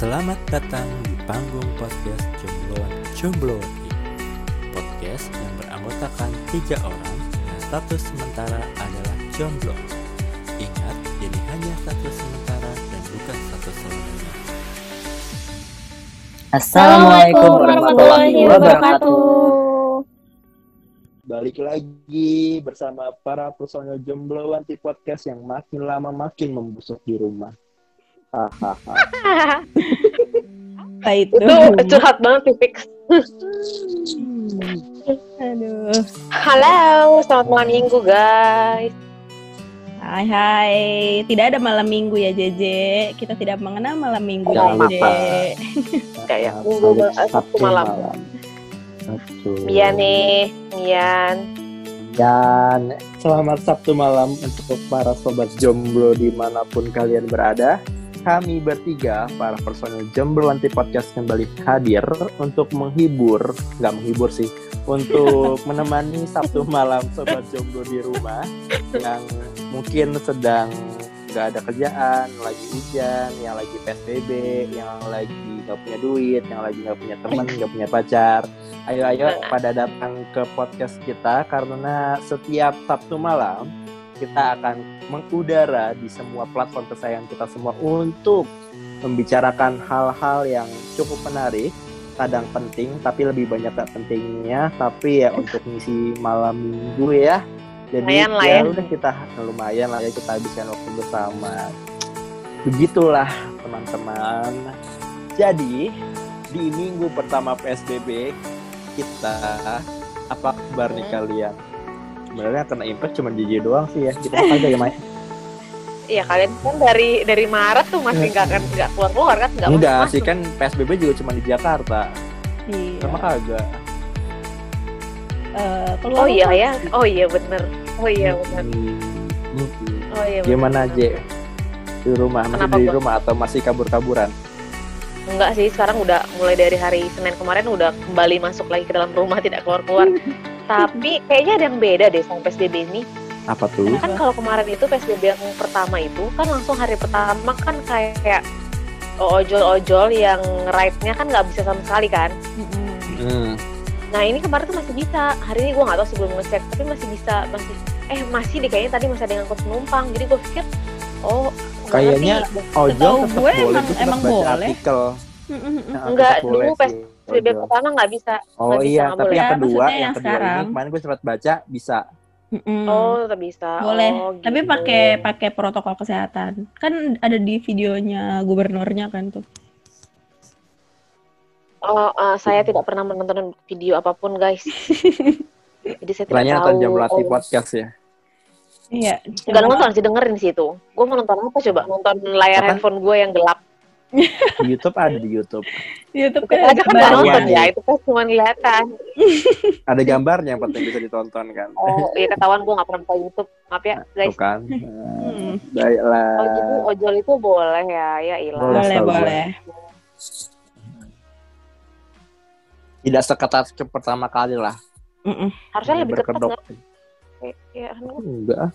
Selamat datang di panggung podcast Jombloan Jomblowati Podcast yang beranggotakan tiga orang yang status sementara adalah jomblo Ingat, ini hanya status sementara dan bukan status selamanya Assalamualaikum warahmatullahi wabarakatuh. Balik lagi bersama para personel jomblo anti podcast yang makin lama makin membusuk di rumah. Hahaha. Apa itu? itu curhat banget sih Fix. Aduh. Halo, selamat malam minggu guys. Hai hai. Tidak ada malam minggu ya Jeje. Kita tidak mengenal malam minggu Jangan lupa. Kayak Sabtu minggu Sabtu malam. Sabtu. Iya nih, Mian. Dan selamat Sabtu malam untuk para sobat jomblo di mana pun kalian berada. Kami bertiga, para personel jomblo anti podcast kembali hadir untuk menghibur, nggak menghibur sih, untuk menemani Sabtu malam sobat jomblo di rumah yang mungkin sedang nggak ada kerjaan, lagi hujan, yang lagi PSBB, yang lagi nggak punya duit, yang lagi nggak punya teman, nggak punya pacar. Ayo ayo pada datang ke podcast kita karena setiap Sabtu malam kita akan mengudara di semua platform kesayangan kita semua untuk membicarakan hal-hal yang cukup menarik, kadang penting tapi lebih banyak tak pentingnya, tapi ya untuk ngisi malam minggu ya. Jadi Lumayan lah ya ya. udah kita lumayan lah ya kita habiskan waktu bersama. Begitulah teman-teman. Jadi di minggu pertama PSBB kita apa kabar nih Hmm. kalian? Sebenarnya kena impact cuma JJ doang sih ya. Kita apa aja ya, Mai? Iya kalian kan dari dari Maret tuh masih nggak kan nggak keluar keluar kan nggak Enggak masuk sih kan PSBB juga cuma di Jakarta. Iya. Sama kagak. Eh, keluar Oh iya ya, oh iya bener, oh iya bener, Hmm. oh iya. bener. Gimana J? Di rumah masih Kenapa, di rumah atau masih kabur-kaburan? Enggak sih, sekarang udah mulai dari hari Senin kemarin udah kembali masuk lagi ke dalam rumah tidak keluar keluar. Tapi kayaknya ada yang beda deh sama PSBB ini. Apa tuh? Kan kalau kemarin itu PSBB yang pertama itu kan langsung hari pertama kan kayak kayak ojol-ojol yang ride-nya kan nggak bisa sama sekali kan. Hmm. Nah ini kemarin tuh masih bisa. Hari ini gue nggak tahu sih belum ngecek, tapi masih bisa masih. Eh masih deh kayaknya tadi masih ada yang ngangkut penumpang. Jadi gue pikir, oh Kayaknya. Ojol tetap gue boleh. emang- emang baca boleh. artikel. Nah, Enggak, dulu PSBB pertama nggak bisa. Oh bisa, iya, nggak tapi boleh. yang Ya, kedua, maksudnya yang yang kedua ini sekarang. kemarin gue sempat baca bisa. Mm-mm. Oh tetap bisa. Boleh, Oh, tapi gitu. pakai pakai protokol kesehatan. Kan ada di videonya gubernurnya kan tuh. Oh, eh, saya tidak pernah menonton video apa pun guys. Jadi saya tidak Tanya tahu. nonton jam latih podcast ya. Iya. Enggak nonton sih dengerin sih itu. Gue mau nonton apa coba? Nonton layar Apa? handphone gue yang gelap. Di YouTube ada di YouTube. YouTube kan aja kan ada nggak nonton ya. Itu kan cuma kelihatan. Ada gambarnya yang penting bisa ditonton kan. Oh iya ketahuan gue nggak pernah buka YouTube. Maaf ya Tuh guys. kan. Hmm. Baiklah. Oh gitu ojol itu boleh ya. Ya ilah. Boleh. Boleh. Tidak seketat ke pertama kali lah. Mm-mm. Harusnya lebih ketat Iya kan gua- Enggak.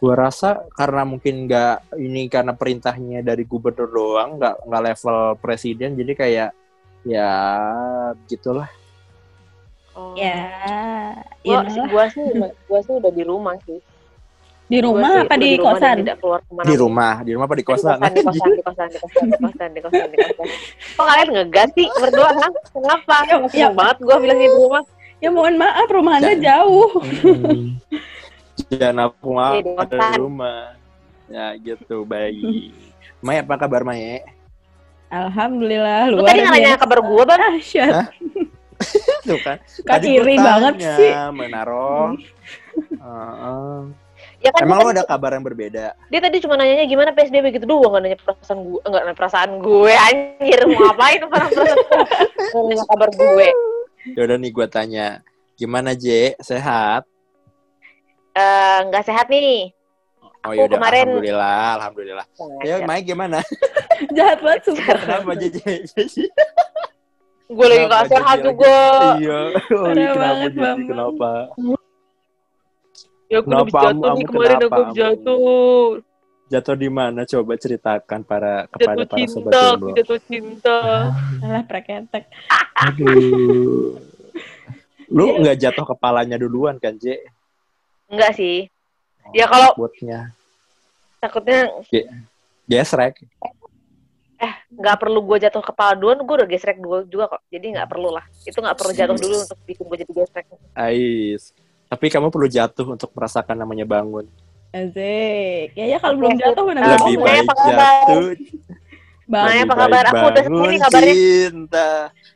Gua rasa karena mungkin nggak ini karena perintahnya dari gubernur doang, nggak nggak level presiden, jadi kayak ya gitulah. Oh. Ya, Gua, ya sih, gua sih udah- gua sih udah di rumah sih. di Gua rumah sih apa di rumah dan kosan? Tidak keluar ke mana. Di rumah, di rumah apa di kosan? Di kosan, di kosan, di kosan, di kosan, di kosan, di kosan, di. Kok kalian ngegas sih berdua, ha? Kenapa? Ya, ya. banget gue bilangnya di rumah. Ya mohon maaf, rumah anda jauh. Hmm. Jangan aku mau di ada rumah. Ya gitu, baik. Mai apa kabar Mai? Alhamdulillah, Lu tadi nanya kabar gue, Bang? Hah? Tuh kan. Gua iri banget sih. Menaro. Heeh. Ya kan Emang lo ada kabar yang berbeda? dia tadi cuma nanyanya gimana PSBB gitu doang, nggak nanya perasaan gue, enggak nanya perasaan gue, anjir. Mau ngapain perasaan gue? Nggak nanya kabar gue. Yaudah nih gue tanya, gimana J? Sehat? Eh, nggak sehat nih. Oh yaudah, kemarin- alhamdulillah, alhamdulillah. Ya, Mai gimana? Jahat banget sumpah. Kenapa JJ? Gue lagi Kenapa sehat juga. Iya. Oh, kenapa? Bambang. Kenapa? Ya aku Kenapa? habis jatuh nih kemarin aku jatuh. Jatuh di mana? Coba ceritakan para kepada Jatuh para sobat cinta, jomblo. jatuh cinta. Alah preketek. Aduh. Lu nggak jatuh kepalanya duluan kan, J? Enggak sih. Ya, kalau- Buatnya Takutnya gesrek. nggak perlu gue jatuh kepala duluan, gue udah gesrek dulu juga kok. Jadi nggak perlu lah. Itu nggak perlu jatuh dulu untuk bikin gue jadi gesrek. Ais. Tapi kamu perlu jatuh untuk merasakan namanya bangun. Asik. Ya ya kalau belum jatuh mana Lebih. Naya, baik apa kabar? jatuh. Bang, apa kabar? Aku udah sini kabarnya. cinta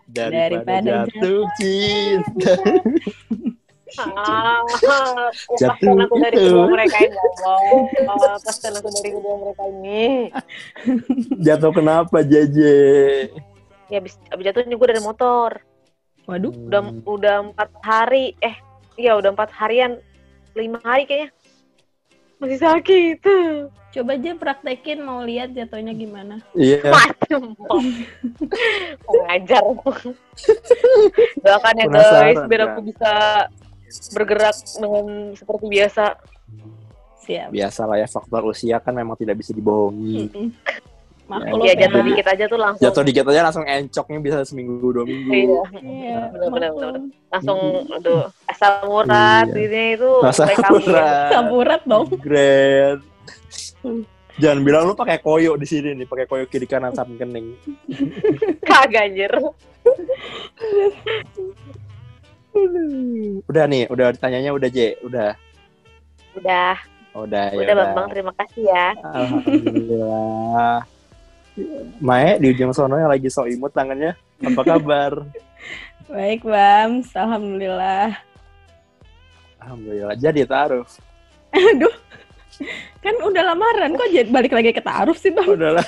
daripada, Daripada jatuh cinta. Ah, Jatuh aku dari itu. kedua mereka ini, Allah. Aku dari kedua mereka ini. Jatuh kenapa, JJ? Ya abis, abis jatuh gue dari motor. Waduh. Udah udah empat hari, eh iya udah empat harian, lima hari kayaknya. Masih sakit. Coba aja praktekin mau lihat jatuhnya gimana. Iya. Macem. Ngajar. Doakan ya guys, biar kan? aku bisa bergerak dengan seperti biasa. Siap. Biasalah ya faktor usia kan memang tidak bisa dibohongi. Mm-mm. Maklum Ya jatuh ya. dikit aja tuh langsung Jatuh dikit aja langsung encoknya bisa seminggu dua minggu. Iya, Iya, maklum. bener. langsung aduh asam urat Iya. ini itu kami ya. urat. Dong. Great. Jangan bilang lu pakai koyo di sini nih, pakai koyo kiri kanan samping kening. kagak anjir. Udah nih, udah ditanyanya udah J, udah. Udah, Udah ya. udah Bambang terima kasih ya. Alhamdulillah. Mae di ujung sono yang lagi so imut tangannya. Apa kabar? Baik, Bam. Alhamdulillah. Alhamdulillah. Jadi taruh. Aduh. Kan udah lamaran kok jadi balik lagi ke taaruf sih, Bang. Udah lah.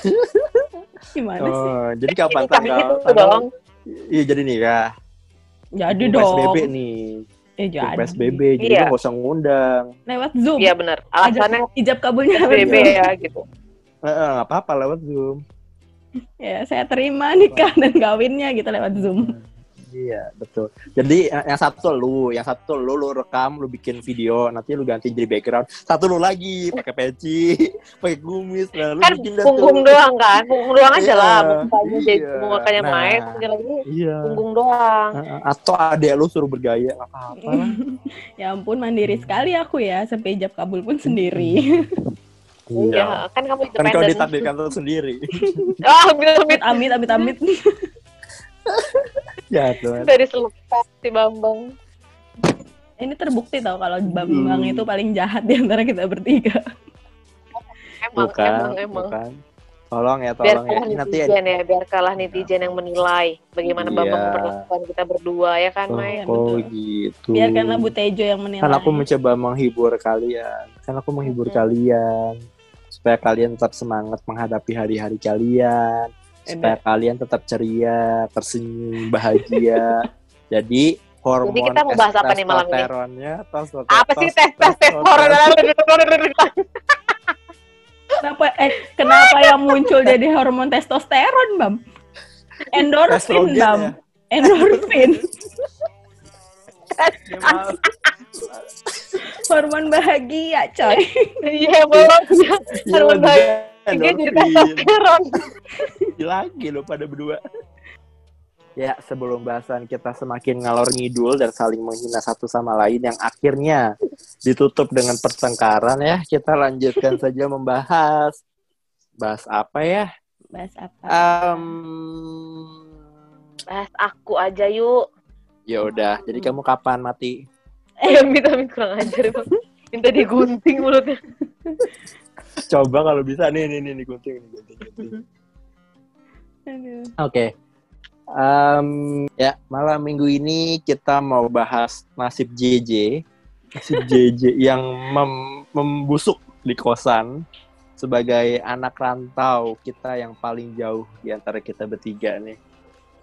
Gimana sih? Oh, jadi kapan tanggal? itu tanggal. Iya jadi nikah. Jadi Tunggu dong. PSBB nih. Eh, jadi. PSBB, jadi Iya. nggak usah ngundang. Lewat Zoom. Iya benar. Alasannya Ijab kabulnya PSBB ya gitu. Eh, eh, nggak apa-apa lewat Zoom. Ya, saya terima nikah dan kawinnya gitu lewat Zoom. Iya, betul. Jadi yang yang satu lu, yang satu lu lu rekam, lu bikin video, nanti lu ganti jadi background. Satu lu lagi pakai peci, pakai kumis, nah lu Kan bikin punggung tuh. doang kan, punggung doang aja Iya, lah. Mukanya jadi iya. mukanya Nah. main, lagi Iya. punggung doang. Heeh, Atau adek lu suruh bergaya, apa-apa lah. Ya ampun mandiri sekali aku ya, sampai ijab kabul pun sendiri. Iya, kan kamu Kan kau independen. ditakdirkan tuh sendiri. Ah, amit amit amit amit amit. ya tuh. dari selepas si Bambang. Ini terbukti tau kalau Bambang Hmm. itu paling jahat di antara kita bertiga. Emang, Bukan, emang, emang. bukan. Tolong ya, Biar tolong ya. kalah Nanti netizen ya, biar kalah netizen yang menilai bagaimana Iya. Bambang memperlakukan kita berdua ya kan, Oh, Mai? Iya, oh betul. gitu. Biarkanlah Bu Tejo yang menilai. Kan aku mencoba menghibur kalian. Kan aku menghibur Mm-mm. kalian. Supaya kalian tetap semangat menghadapi hari-hari kalian. Supaya kalian tetap ceria, tersenyum, bahagia. Jadi hormon Jadi kita mau bahas apa nih malam ini? testosteronnya, testosteron- Apa sih tes tes tes Kenapa eh kenapa yang muncul jadi hormon testosteron, Bam? Endorfin, Bam. ya? Endorfin, Ya. Hormon bahagia, coy. Iya, belum. Hormon bahagia jadi testosteron. lagi lo pada berdua. Ya, sebelum bahasan kita semakin ngalor ngidul dan saling menghina satu sama lain yang akhirnya ditutup dengan pertengkaran ya, kita lanjutkan saja membahas bahas apa ya? Bahas apa? Um, Bahas aku aja yuk. ya udah, jadi kamu kapan mati? Eh, minta minta kurang ajar, Bang. Minta digunting mulutnya. Coba kalau bisa nih nih nih, nih gunting nih gunting. gunting. Aduh. Oke. Em, ya, malam minggu ini kita mau bahas nasib JJ. Nasib JJ yang mem- membusuk di kosan sebagai anak rantau kita yang paling jauh di antara kita bertiga nih.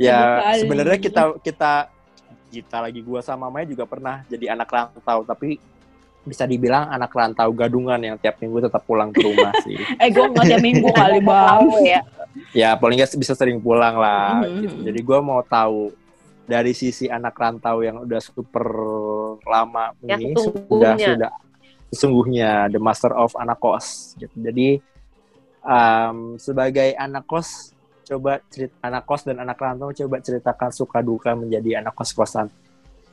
Ya, sebenarnya kita kita kita lagi gua sama Maya juga pernah jadi anak rantau, tapi bisa dibilang anak rantau gadungan yang tiap minggu tetap pulang ke rumah sih. Eh, gue nggak tiap minggu kali. Tahu ya. ya paling nggak bisa sering pulang lah Mhm. gitu. jadi gue mau tahu dari sisi anak rantau yang udah super lama Yang ini sudah sudah sesungguhnya the master of anak kos gitu. jadi um, sebagai anak kos coba cerita anak kos dan anak rantau coba ceritakan suka duka menjadi anak kos kosan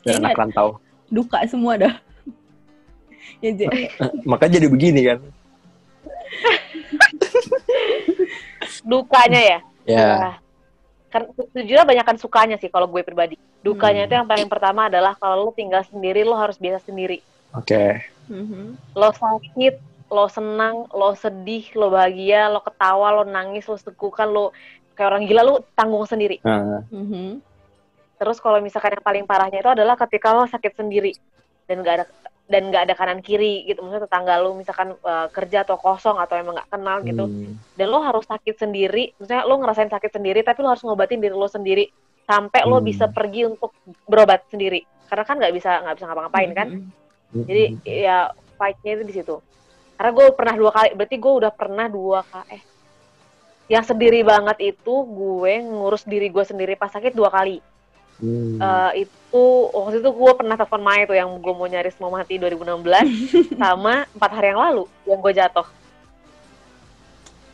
dan Ingat. anak rantau Duka semua dah. ya, Je. maka jadi begini kan Dukanya ya. ya Wah. Kan sejujurnya banyakan sukanya sih kalau gue pribadi. Dukanya Hmm. itu yang paling pertama adalah kalau lu tinggal sendiri, lu harus biasa sendiri. oke Mhm. Lo sakit, lo senang, lo sedih, lo bahagia, lo ketawa, lo nangis, lo segukan, lo kayak orang gila, lu tanggung sendiri. Nah, Mhm. Terus kalau misalkan yang paling parahnya itu adalah ketika lo sakit sendiri dan nggak ada dan nggak ada kanan kiri gitu, maksudnya tetangga lo misalkan eh, kerja atau kosong atau emang nggak kenal gitu, hmm, dan lo harus sakit sendiri, maksudnya lo ngerasain sakit sendiri, tapi lo harus ngobatin diri lo sendiri sampai lo Hmm. bisa pergi untuk berobat sendiri, karena kan nggak bisa nggak bisa ngapa-ngapain kan, hmm, jadi ya fight-nya itu di situ. Karena gue pernah dua kali, berarti gue udah pernah dua kali, eh, yang sendiri banget itu gue ngurus diri gue sendiri pas sakit dua kali. hmm. Eh, itu waktu itu gue pernah telepon Maya tuh yang gue mau nyaris mau mati 2016 sama empat hari yang lalu yang gue jatuh.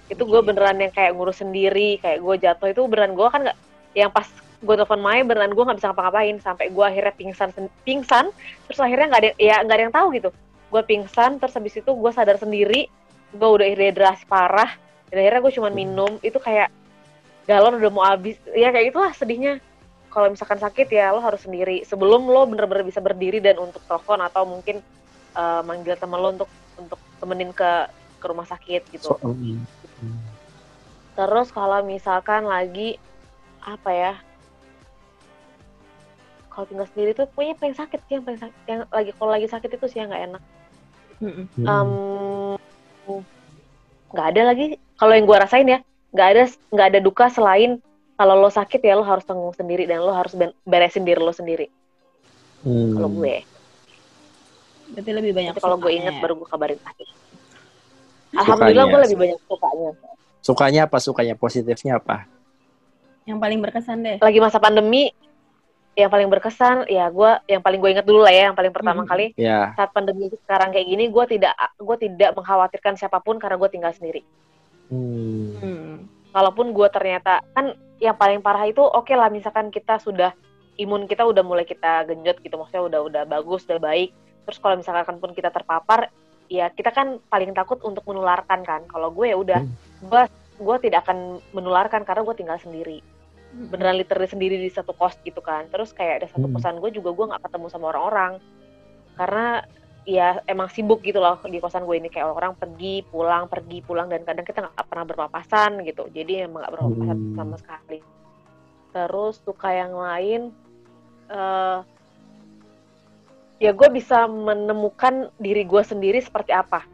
Itu gue beneran yang kayak ngurus sendiri kayak gue jatuh. Itu beneran gue kan nggak yang pas gue telepon Maya beneran gue nggak bisa ngapa-ngapain. Sampai gue akhirnya pingsan pingsan terus akhirnya nggak ada ya nggak ada yang tahu gitu. Gue pingsan terus habis itu gue sadar sendiri. Gue udah dehidrasi parah dan akhirnya gue cuma minum itu kayak galon udah mau habis. Ya kayak gitulah sedihnya. Kalau misalkan sakit ya lo harus sendiri. Sebelum lo bener-bener bisa berdiri dan untuk telepon atau mungkin eh, manggil temen lo untuk untuk temenin ke ke rumah sakit gitu. So, hmm. Hmm. terus kalau misalkan lagi apa ya kalau tinggal sendiri tuh pokoknya paling sakit sih yang paling sakit yang lagi kalau lagi sakit itu sih yang nggak enak. Em, nggak ada lagi kalau yang gue rasain ya nggak ada nggak ada duka selain kalau lo sakit ya lo harus tanggung sendiri dan lo harus beresin diri lo sendiri. Hmm. kalau gue. Berarti lebih banyak Tapi kalau gue inget ya. baru gue kabarin sakit alhamdulillah gue lebih banyak sukanya. Sukanya apa? Sukanya positifnya apa? Yang paling berkesan deh. lagi masa pandemi yang paling berkesan ya gue yang paling gue inget dulu lah ya yang paling pertama Hmm. kali. Ya. Saat pandemi sekarang kayak gini gue tidak gue tidak mengkhawatirkan siapa pun karena gue tinggal sendiri hmm. Hmm. kalaupun gue ternyata kan yang paling parah itu oke lah misalkan kita sudah imun kita udah mulai kita genjot gitu maksudnya udah udah bagus udah baik. Terus kalau misalkan pun kita terpapar ya kita kan paling takut untuk menularkan kan. Kalau gue ya udah gue gue tidak akan menularkan karena gue tinggal sendiri. Beneran literally sendiri di satu kos gitu kan. Terus kayak ada satu Hmm. kosan gue juga gue nggak ketemu sama orang-orang. Karena ya emang sibuk gitu loh di kosan gue ini. Kayak orang pergi pulang pergi pulang dan kadang kita nggak pernah berpapasan gitu. Jadi emang nggak berpapasan Hmm. sama sekali. Terus suka yang lain eh ya gue bisa menemukan diri gue sendiri seperti apa.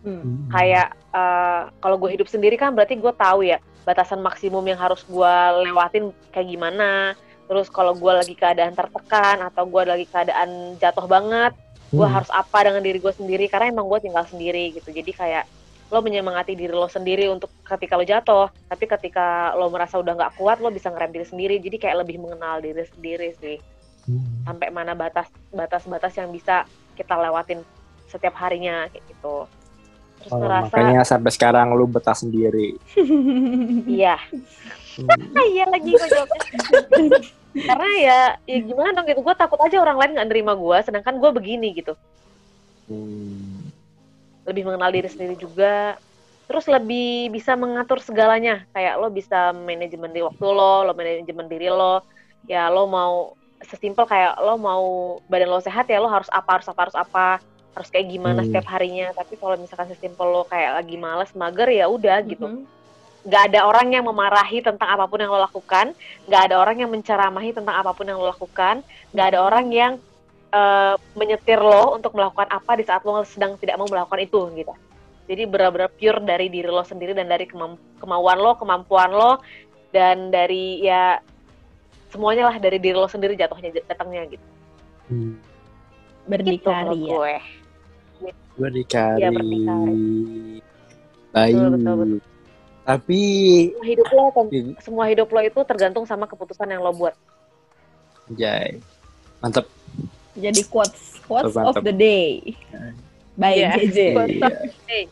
Hmm. kayak eh, kalau gue hidup sendiri kan berarti gue tahu ya batasan maksimum yang harus gue lewatin kayak gimana. Terus kalau gue lagi keadaan tertekan atau gue lagi keadaan jatuh banget gue Hmm. harus apa dengan diri gue sendiri karena emang gue tinggal sendiri gitu jadi kayak lo menyemangati diri lo sendiri untuk ketika lo jatuh tapi ketika lo merasa udah nggak kuat lo bisa ngerem diri sendiri jadi kayak lebih mengenal diri sendiri sih Hmm. sampai mana batas batas batas yang bisa kita lewatin setiap harinya kayak gitu terus Oh, ngerasa makanya sampai sekarang lu betah sendiri iya Hmm. Iya lagi gue jawabnya. Karena ya, ya gimana dong gitu. Gue takut aja orang lain nggak nerima gue, sedangkan gue begini gitu. Hmm. Lebih mengenal diri sendiri juga. Terus lebih bisa mengatur segalanya. Kayak lo bisa manajemen di waktu lo, lo manajemen diri lo. Ya lo mau sesimpel kayak lo mau badan lo sehat ya lo harus apa, harus apa, harus apa. Harus kayak gimana Hmm. setiap harinya. Tapi kalau misalkan sesimpel lo kayak lagi males, mager ya udah gitu. Mhm. Nggak ada orang yang memarahi tentang apa pun yang lo lakukan, nggak ada orang yang menceramahi tentang apa pun yang lo lakukan, nggak ada orang yang eh, menyetir lo untuk melakukan apa di saat lo sedang tidak mau melakukan itu gitu. Jadi benar-benar pure dari diri lo sendiri dan dari kemam- kemauan lo, kemampuan lo, dan dari ya semuanya lah dari diri lo sendiri jatuhnya datangnya gitu. Hmm. Gitu Berdikari menurut ya. gue. Berdikari. Iya, berdikari. Baik. Betul, betul, betul. Tapi Semua hidup lo, semua hidup lo itu tergantung sama keputusan yang lo buat. Jai. Mantap. Jadi quotes quotes Mantap. of the day. Baik Iya. JJ. Quotes Iya. Hey.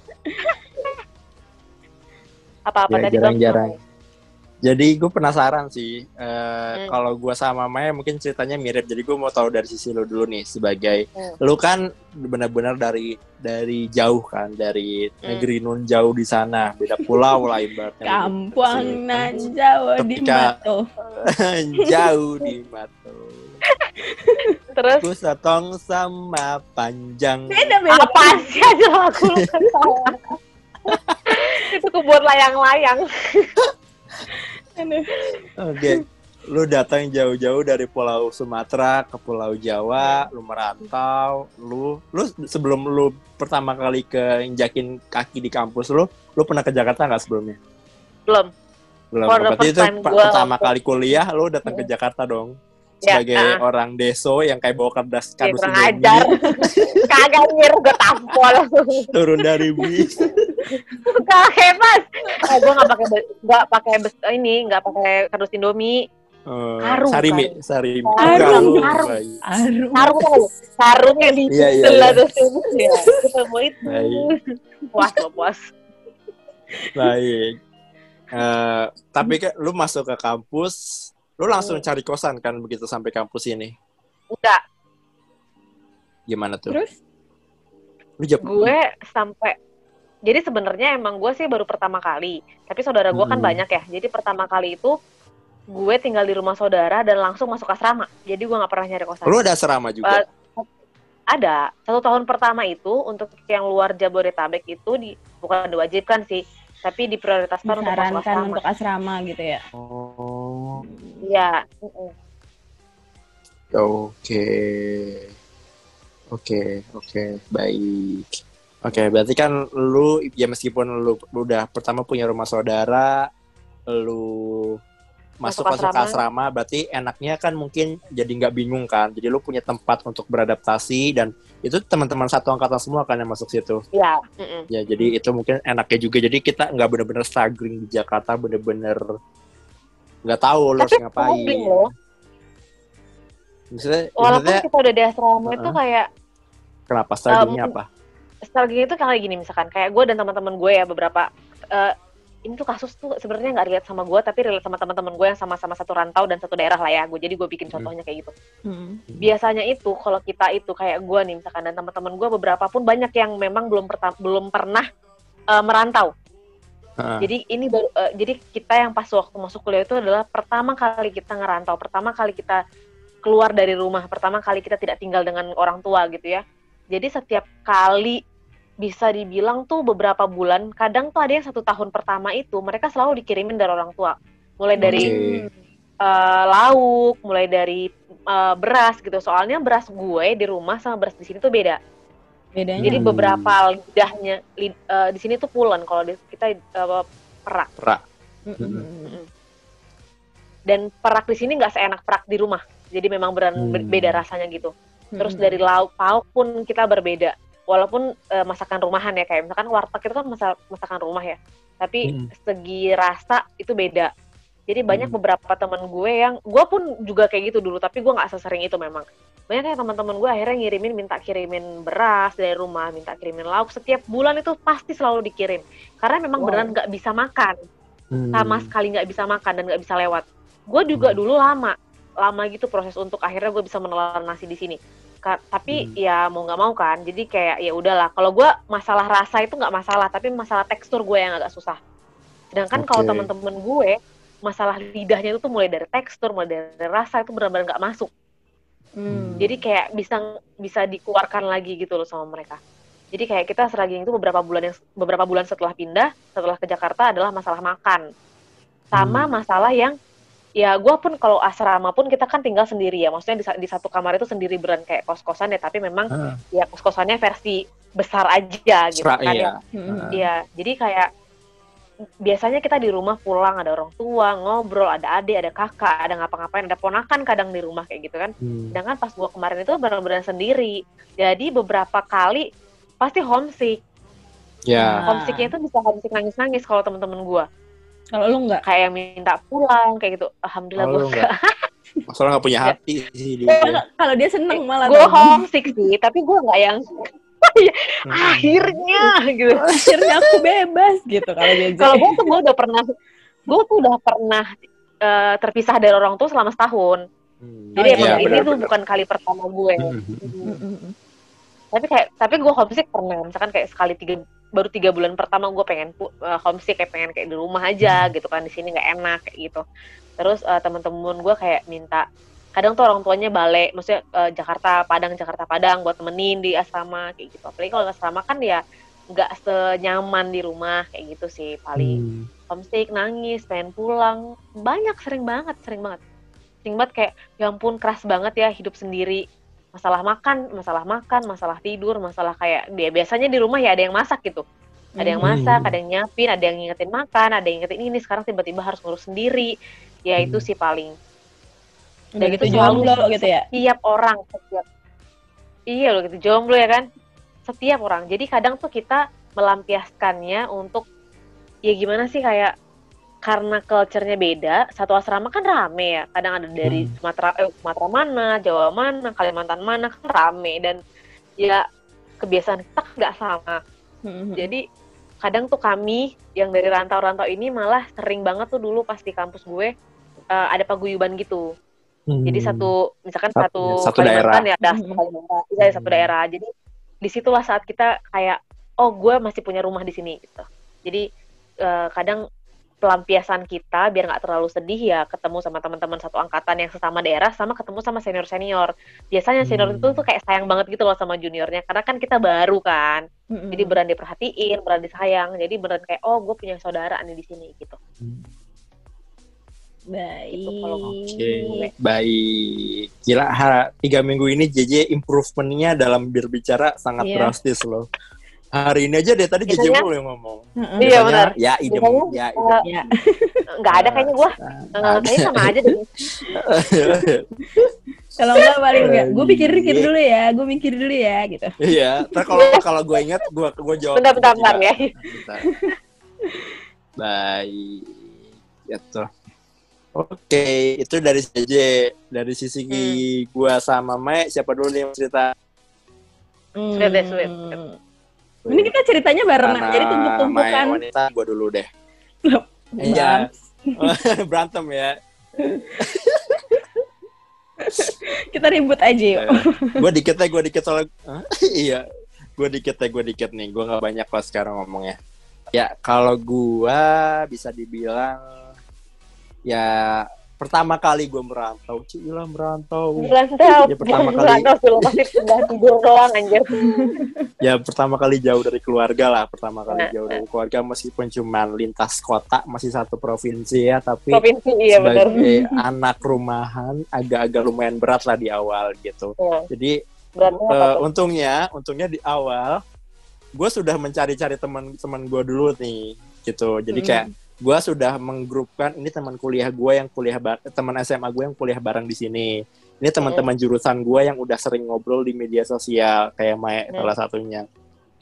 Apa-apa Ya, tadi Bang? jarang-jarang. Jadi gue penasaran sih, eh, Hmm. kalau gue sama Maya mungkin ceritanya mirip. Jadi gue mau tahu dari sisi lu dulu nih sebagai, Hmm. lu kan benar-benar dari dari jauh kan, dari Hmm. negeri nun jauh di sana, beda pulau lah ibaratnya. Kampung nan. Jawa di Mato. jauh di mata. Terus Ku setong sama panjang. Beda beda. apa sih aja kan salah. Itu kebun layang-layang. Oke. Lu datang jauh-jauh dari Pulau Sumatera ke Pulau Jawa, lu merantau, lu lu sebelum lu pertama kali ke injakin kaki di kampus lu, lu pernah ke Jakarta nggak sebelumnya? Belum. Belum. For Berarti first itu time pa- gua pertama waktu- kali kuliah lu datang ke Jakarta dong. Ya, Sebagai ah. orang deso yang kayak bawa kertas Ya, kardus kurang Indomie, ajar. Kagak mir gue tampol. turun dari bis. Kagak mas. Eh, gue nggak pakai nggak pakai bes- ini nggak pakai kardus Indomie. Eh, Sarung, sarimi, kan? sarimi. Sarung, Enggak, sarung. baik. Aduh. Sarung tuh sarung yang di Iya, iya, sebelah iya. terus itu ya. Mau itu. Baik. Puas lo puas. Baik. Eh, tapi kan lu masuk ke kampus, lu langsung Hmm. cari kosan kan begitu sampai kampus ini. Enggak, Gimana tuh? Terus Lu jawab. gue sampai jadi sebenarnya emang gue sih baru pertama kali tapi saudara gue kan Hmm. banyak ya jadi pertama kali itu gue tinggal di rumah saudara dan langsung masuk asrama jadi gue nggak pernah nyari kosan Lu ada asrama juga. Eh, ada satu tahun pertama itu untuk yang luar Jabodetabek itu di bukan diwajibkan sih tapi diprioritaskan untuk masuk disarankan asrama untuk asrama gitu ya. Oh. iya. Oke. Oke, oke, baik. Oke, berarti kan lu ya meskipun lu udah pertama punya rumah saudara, lu masuk Masuk ke asrama, berarti enaknya kan mungkin jadi nggak bingung kan. Jadi lu punya tempat untuk beradaptasi dan itu teman-teman satu angkatan semua kan yang masuk situ. iya mm-mm. Ya, jadi itu mungkin enaknya juga. Jadi kita nggak bener-bener struggling di Jakarta, bener-bener nggak tahu lo harus ngapain. loh Maksudnya, walaupun maksudnya kita udah di asrama itu Uh-uh. kayak kenapa strugglingnya mungkin- apa? Strategi itu kayak gini misalkan kayak gue dan teman-teman gue ya beberapa eh, ini tuh kasus tuh sebenarnya nggak relate sama gue tapi relate sama teman-teman gue yang sama-sama satu rantau dan satu daerah lah ya gue jadi gue bikin Hmm. contohnya kayak gitu Hmm. biasanya itu kalau kita itu kayak gue nih misalkan dan teman-teman gue beberapa pun banyak yang memang belum belum pernah eh, merantau Heeh. jadi ini baru eh, jadi kita yang pas waktu masuk kuliah itu adalah pertama kali kita ngerantau pertama kali kita keluar dari rumah pertama kali kita tidak tinggal dengan orang tua gitu ya jadi setiap kali bisa dibilang tuh beberapa bulan kadang tuh ada yang satu tahun pertama itu mereka selalu dikirimin dari orang tua mulai dari Oke. eh, lauk mulai dari eh, beras gitu soalnya beras gue di rumah sama beras di sini tuh beda Bedanya jadi Hmm. beberapa lidahnya lid- eh, di sini tuh pulen kalau di kita eh, perak Perak. Mm-mm. dan perak di sini nggak seenak perak di rumah jadi memang beran Hmm. beda rasanya gitu terus Mm-mm. dari lauk pauk pun kita berbeda walaupun eh, masakan rumahan ya kayak misalkan warteg itu kan masa- masakan rumah ya tapi Hmm. segi rasa itu beda jadi banyak Hmm. beberapa teman gue yang gue pun juga kayak gitu dulu tapi gue nggak sesering itu memang banyak yang teman-teman gue akhirnya ngirimin minta kirimin beras dari rumah minta kirimin lauk setiap bulan itu pasti selalu dikirim karena memang Wow. beneran nggak bisa makan Hmm. sama sekali nggak bisa makan dan nggak bisa lewat. Gue juga Hmm. dulu lama, lama gitu proses untuk akhirnya gue bisa menelan nasi di sini. Ka- tapi Hmm. ya mau nggak mau kan, jadi kayak ya udahlah. Kalau gue masalah rasa itu nggak masalah, tapi masalah tekstur gue yang agak susah. Sedangkan kalau Oke. teman-teman gue masalah lidahnya itu tuh mulai dari tekstur, mulai dari rasa itu benar-benar nggak masuk. Hmm. Jadi kayak bisa bisa dikeluarkan lagi gitu loh sama mereka. Jadi kayak kita struggling itu beberapa bulan yang beberapa bulan setelah pindah, setelah ke Jakarta adalah masalah makan, sama Hmm. masalah yang ya gue pun kalau asrama pun kita kan tinggal sendiri ya, maksudnya di, di satu kamar itu sendiri beran kayak kos kosan ya, tapi memang Ah, ya kos kosannya versi besar aja gitu Sera- kan iya. ya. Mm-mm. Iya, jadi kayak biasanya kita di rumah pulang ada orang tua ngobrol, ada adik, ada kakak, ada ngapa-ngapain, ada ponakan kadang di rumah kayak gitu kan. Hmm. Sedangkan pas gua kemarin itu benar-benar sendiri. Jadi beberapa kali pasti homesick. Ya. Ah. Homesicknya itu bisa homesick nangis-nangis kalau temen-temen gua. Kalau lu nggak, Kayak yang minta pulang kayak gitu. Alhamdulillah gua lu enggak. Soalnya nggak punya hati sih kalau dia seneng malah. Gue homesick sih, tapi gua nggak yang akhirnya gitu Akhirnya aku bebas gitu kalau dia kalau gue tuh gue udah pernah gue tuh udah pernah eh, terpisah dari orang tua selama setahun Hmm. jadi Oh, emang iya, ini benar, tuh benar. bukan kali pertama gue Hmm. tapi kayak tapi gue homesick pernah misalkan kayak sekali tiga baru tiga bulan pertama gue pengen eh, homesick kayak pengen kayak di rumah aja gitu kan di sini nggak enak kayak gitu. Terus eh, temen-temen gue kayak minta kadang tuh orang tuanya balik maksudnya eh, Jakarta Padang Jakarta Padang buat temenin di asrama kayak gitu. Apalagi kalau asrama kan ya nggak senyaman di rumah kayak gitu sih paling Hmm. homesick nangis pengen pulang. Banyak sering banget sering banget. Sering banget kayak ya ampun keras banget ya hidup sendiri masalah makan masalah makan masalah tidur masalah kayak dia biasanya di rumah ya ada yang masak gitu ada yang masak Hmm. ada yang nyapin ada yang ngingetin makan ada yang ngingetin ini sekarang tiba-tiba harus ngurus sendiri ya itu Hmm. sih paling Dan gitu itu selalu jomblo sih. gitu ya setiap orang setiap iya loh gitu jomblo ya kan setiap orang jadi kadang tuh kita melampiaskannya untuk ya gimana sih kayak karena culture-nya beda satu asrama kan rame ya kadang ada dari Hmm. Sumatera eh, Sumatera mana Jawa mana Kalimantan mana kan rame dan ya kebiasaan kita kan nggak sama Hmm. jadi kadang tuh kami yang dari rantau-rantau ini malah sering banget tuh dulu pas di kampus gue eh, ada paguyuban gitu Hmm. jadi satu misalkan Satu- satu, satu Kalimantan daerah. ya, Mhm. satu Kalimantan, iya satu Hmm. daerah. Jadi di situlah saat kita kayak, oh gue masih punya rumah di sini gitu. Jadi eh, kadang pelampiasan kita biar nggak terlalu sedih ya ketemu sama teman-teman satu angkatan yang sesama daerah sama ketemu sama senior senior. Biasanya senior Hmm. itu tuh kayak sayang banget gitu loh sama juniornya karena kan kita baru kan. Hmm. Jadi beran diperhatiin, beran disayang. Jadi beran kayak oh gue punya saudara nih di sini gitu. baik Itu kalau Oke, baik. Gila, ha, tiga minggu ini JJ improvementnya dalam berbicara sangat Iya. drastis loh. Hari ini aja deh tadi JJ mulu yang ngomong. Heeh. Iya, benar. Ya idem, ya eh, idem. ya Nggak ada kayaknya gue. Nah, kayaknya sama aja deh. kalau enggak paling enggak gue Baik. pikir pikir dulu ya gue mikir dulu ya gitu Iya, ntar kalau kalau gue ingat gue gue jawab. Bentar, bentar, bentar ya. Baik, gitu. Oke, itu dari JJ. Dari sisi Hmm. gua sama Mai, siapa dulu nih yang cerita? Sweet deh, sweet. Hmm. Ini kita ceritanya bareng Karena jadi tumpuk-tumpukan wanita, gua dulu deh. Iya. Berantem ya. kita ribut aja yuk gue dikit ya, gue dikit soalnya. Iya, gue dikit ya, gue dikit nih. Gue nggak banyak kok sekarang ngomongnya. Ya, kalau gua bisa dibilang ya pertama kali gue merantau, Cila merantau. Merantau, Ya, pertama kali. merantau sih lo pasti pindah tidur doang anjir. Ya pertama kali jauh dari keluarga lah, pertama kali Nah, jauh dari keluarga meskipun cuma lintas kota, masih satu provinsi ya, tapi Provinsi iya sebagai anak rumahan agak-agak lumayan berat lah di awal gitu. Ya, Jadi beratnya tuh? untungnya, untungnya di awal gue sudah mencari-cari teman-teman gue dulu nih gitu. Jadi Mm. kayak gue sudah menggrupkan ini teman kuliah gue yang kuliah teman SMA gue yang kuliah bareng di sini. Ini teman-teman jurusan gue yang udah sering ngobrol di media sosial kayak Maya Hmm. salah satunya.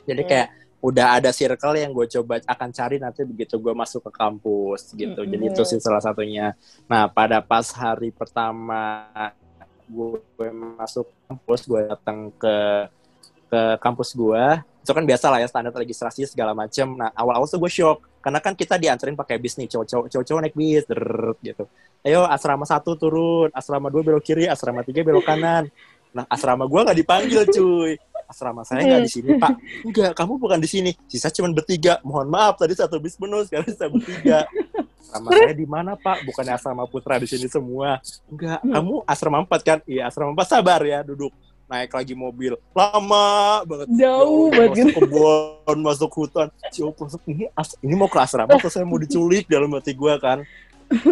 Jadi Hmm. kayak udah ada circle yang gue coba akan cari nanti begitu gue masuk ke kampus gitu. Hmm. Jadi itu sih salah satunya. Nah pada pas hari pertama gue, gue masuk kampus, gue datang ke ke kampus gue itu kan biasa lah ya standar registrasi segala macem. Nah awal-awal tuh gue shock. Karena kan kita dianterin pakai bis nih cowok-cowok cowok-cowok naik bis drrrr, gitu. Ayo asrama satu turun asrama dua belok kiri asrama tiga belok kanan. Nah asrama gue nggak dipanggil cuy. Asrama saya nggak di sini pak. Enggak kamu bukan di sini. Sisa cuma bertiga. Mohon maaf tadi satu bis penuh sekarang saya bertiga. Asrama saya di mana pak? Bukannya asrama putra di sini semua. Enggak kamu asrama empat kan? Iya asrama empat. Sabar ya duduk naik lagi mobil lama banget Jauh Ya banget masuk kebun masuk hutan Cuk, masuk ini as- ini mau ke asrama atau saya mau diculik dalam hati gua kan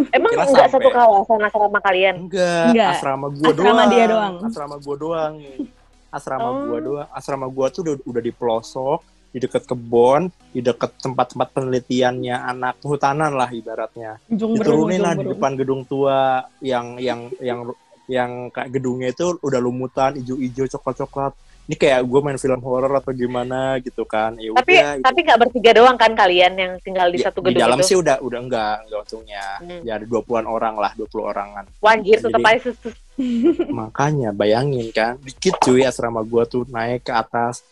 Emang kira enggak sampai. satu kawasan asrama kalian? enggak, Enggak. asrama gua Asrama doang dia doang. asrama gua doang nih. asrama Oh. gua doang asrama gua tuh udah, udah di pelosok di dekat kebun di dekat tempat-tempat penelitiannya anak kehutanan lah ibaratnya Ujung diturunin lah di depan gedung tua yang yang yang yang kayak gedungnya itu udah lumutan hijau-hijau coklat-coklat ini kayak gue main film horor atau gimana gitu kan ya Tapi udah gitu. tapi nggak bertiga doang kan kalian yang tinggal di Ya, satu di gedung dalam itu? sih udah udah enggak enggak untungnya Hmm. ya ada 20-an orang lah 20 orangan Wanjir tetap Jadi- aja makanya bayangin kan dikit cuy asrama gue tuh naik ke atas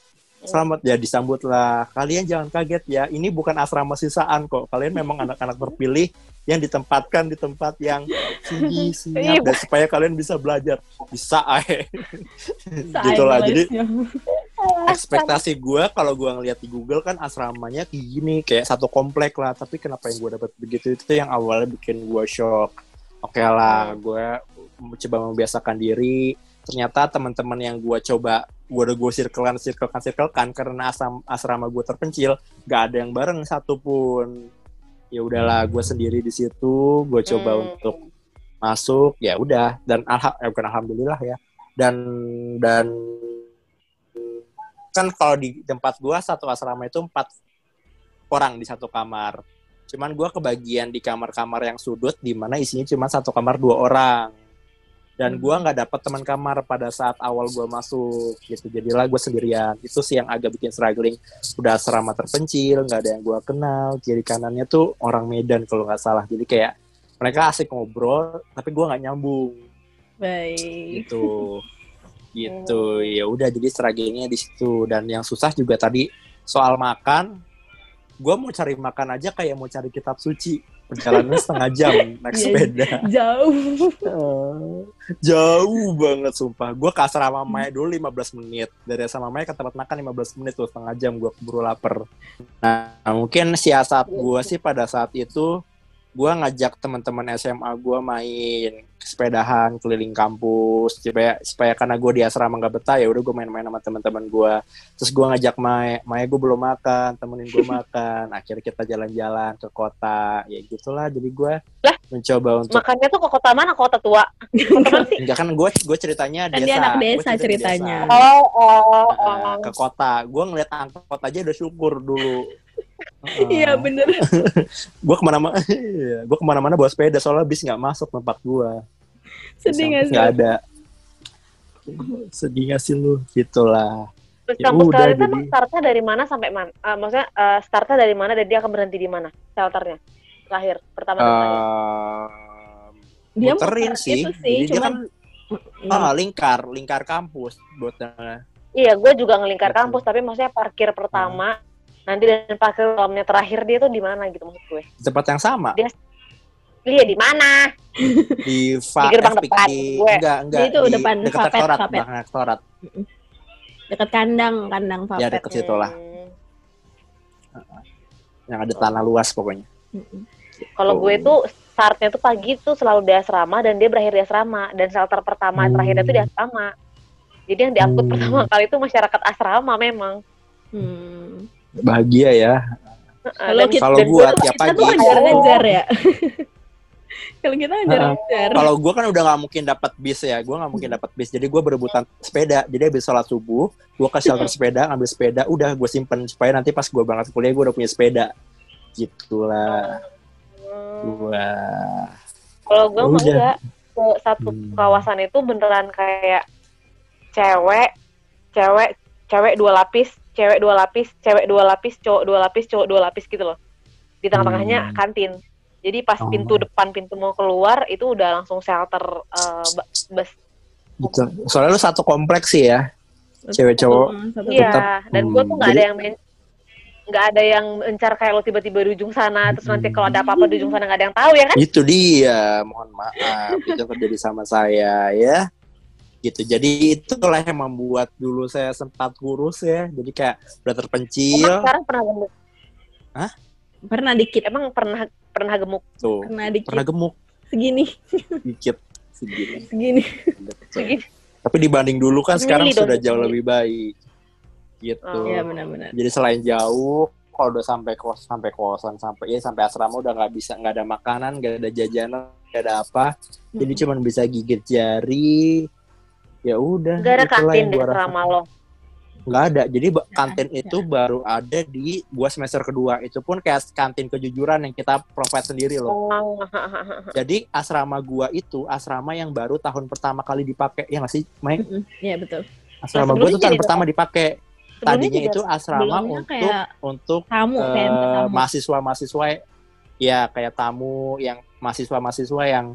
Selamat. Ya disambut lah. Kalian jangan kaget ya. Ini bukan asrama sisaan kok. Kalian memang anak-anak terpilih yang ditempatkan di tempat yang tinggi Iya, siap. Dan supaya kalian bisa belajar. Bisa ae. Say gitu lah jadi ekspektasi gue kalau gue ngeliat di Google kan asramanya kayak gini kayak satu komplek lah. Tapi kenapa yang gue dapat begitu? Itu yang awalnya bikin gue shock. Oke lah gue coba membiasakan diri ternyata teman-teman yang gue coba gue udah gue circlekan circlekan circlekan karena asram asrama gue terpencil gak ada yang bareng satupun ya udahlah gue sendiri di situ gue coba Hmm. untuk masuk ya udah. Dan alha eh, bukan alhamdulillah ya. Dan dan kan kalau di tempat gua satu asrama itu empat orang di satu kamar. Cuman gua kebagian di kamar-kamar yang sudut di mana isinya cuma satu kamar dua orang dan gua nggak dapat teman kamar pada saat awal gua masuk gitu. Jadilah gue sendirian. Itu sih yang agak bikin struggling. Udah asrama terpencil nggak ada yang gua kenal. Kiri kanannya tuh orang Medan kalau nggak salah. Jadi kayak mereka asik ngobrol tapi gua nggak nyambung. Baik. gitu. Gitu. Ya udah jadi strugglingnya di situ. Dan yang susah juga tadi soal makan. Gue mau cari makan aja kayak mau cari kitab suci perjalanannya setengah jam naik Iya. sepeda Jauh. Jauh banget sumpah gue ke asrama Maya dulu 15 menit dari asrama Maya ke tempat makan 15 menit tuh setengah jam gue keburu lapar nah mungkin siasat gue sih pada saat itu gue ngajak teman-teman SMA gue main sepedahan keliling kampus supaya supaya karena gue di asrama nggak betah ya udah gue main-main sama teman-teman gue terus gue ngajak Maya Maya gue belum makan temenin gue makan akhirnya kita jalan-jalan ke kota ya gitulah jadi gue Lah? mencoba untuk Makannya tuh ke kota mana? Kota tua. Kota mana sih? Enggak kan gue gue ceritanya Kan desa. dia anak desa cerita ceritanya. desa. Oh, oh, Nah, oh. ke kota. Gue ngeliat angkot aja udah syukur dulu. Iya bener. Gue ke mana-mana, iya, gue ke mana-mana bawa sepeda soalnya bis nggak masuk tempat gue. Sedih gak sih? Nggak ada. Sedih gak sih lu? Gitulah. Terus Ya kampus kalian itu jadi- startnya dari mana sampai mana? Eh, maksudnya eh, startnya dari mana dan dia akan berhenti di mana? Shelternya terakhir pertama terakhir. Eh, Dia muterin muter sih. itu sih, Jadi dia cuman kan ah, lingkar, lingkar kampus buat Iya, gue juga ngelingkar Betul. kampus, tapi maksudnya parkir pertama, nanti dan parkir malamnya terakhir dia tuh di mana gitu maksud gue? di tempat yang sama Dia- Iya di mana? di fa Di gerbang FPK, depan, gue. enggak enggak Di itu, di depan dekat rektorat Vapet. belakang rektorat dekat kandang, kandang ya Vapet. deket situ lah Hmm. yang ada tanah luas pokoknya Mm-mm. Kalau gue Oh. tuh startnya tuh pagi tuh selalu di asrama dan dia berakhir di asrama dan shelter pertama Hmm. terakhirnya tuh di asrama. Jadi yang diangkut Hmm. pertama kali itu masyarakat asrama memang. Hmm. Bahagia ya. Kalau kita, Kalau gua tuh- tiap kita pagi tuh ngejar-ngejar ya. Kalau kita ngejar-ngejar. kalau gue kan udah nggak mungkin dapat bis ya. Gue nggak mungkin dapat bis. Jadi gue berebutan sepeda. Jadi habis sholat subuh gue ke shelter sepeda ngambil sepeda udah gue simpen. Supaya nanti pas gue berangkat kuliah gue udah punya sepeda. Gitulah. Hmm. gue Kalau gue mah Udah. enggak ke satu Hmm. kawasan itu beneran kayak cewek, cewek, cewek dua lapis, cewek dua lapis, cewek dua lapis, cowok dua lapis, cowok dua lapis gitu loh. Di tengah-tengahnya Hmm. kantin. Jadi pas Oh. pintu depan pintu mau keluar itu udah langsung shelter eh, ba- bus. gitu soalnya lu satu kompleks sih ya cewek cowok Satu- Iya, dan gue tuh hmm, nggak ada yang men- nggak ada yang mencar kayak lo tiba-tiba di ujung sana terus nanti kalau ada apa-apa di ujung sana nggak ada yang tahu ya kan? itu dia mohon maaf itu terjadi sama saya ya gitu jadi itulah yang membuat dulu saya sempat kurus ya jadi kayak udah terpencil Emang sekarang pernah gemuk? Pernah dikit, Emang pernah pernah gemuk? tuh pernah dikit. pernah gemuk Segini, dikit segini segini. Segini. tapi dibanding dulu kan Semili sekarang dong, sudah jauh semili. lebih baik gitu Oh. Iya benar-benar. jadi selain jauh kalau udah sampai kos sampai kosan sampai ya sampai asrama udah nggak bisa nggak ada makanan nggak ada jajanan nggak ada apa jadi cuman bisa gigit jari ya udah Gak ada kantin gua asrama lo. nggak ada jadi Nggak kantin ada. itu baru ada di gua semester kedua itu pun kayak kantin kejujuran yang kita provide sendiri loh Oh, jadi asrama gua itu asrama yang baru tahun pertama kali dipakai ya nggak sih Mike. Iya betul. asrama Nah, gua itu tahun pertama dipakai tadinya juga itu asrama untuk kayak untuk tamu kayak eh, tamu. mahasiswa-mahasiswa ya kayak tamu yang mahasiswa-mahasiswa yang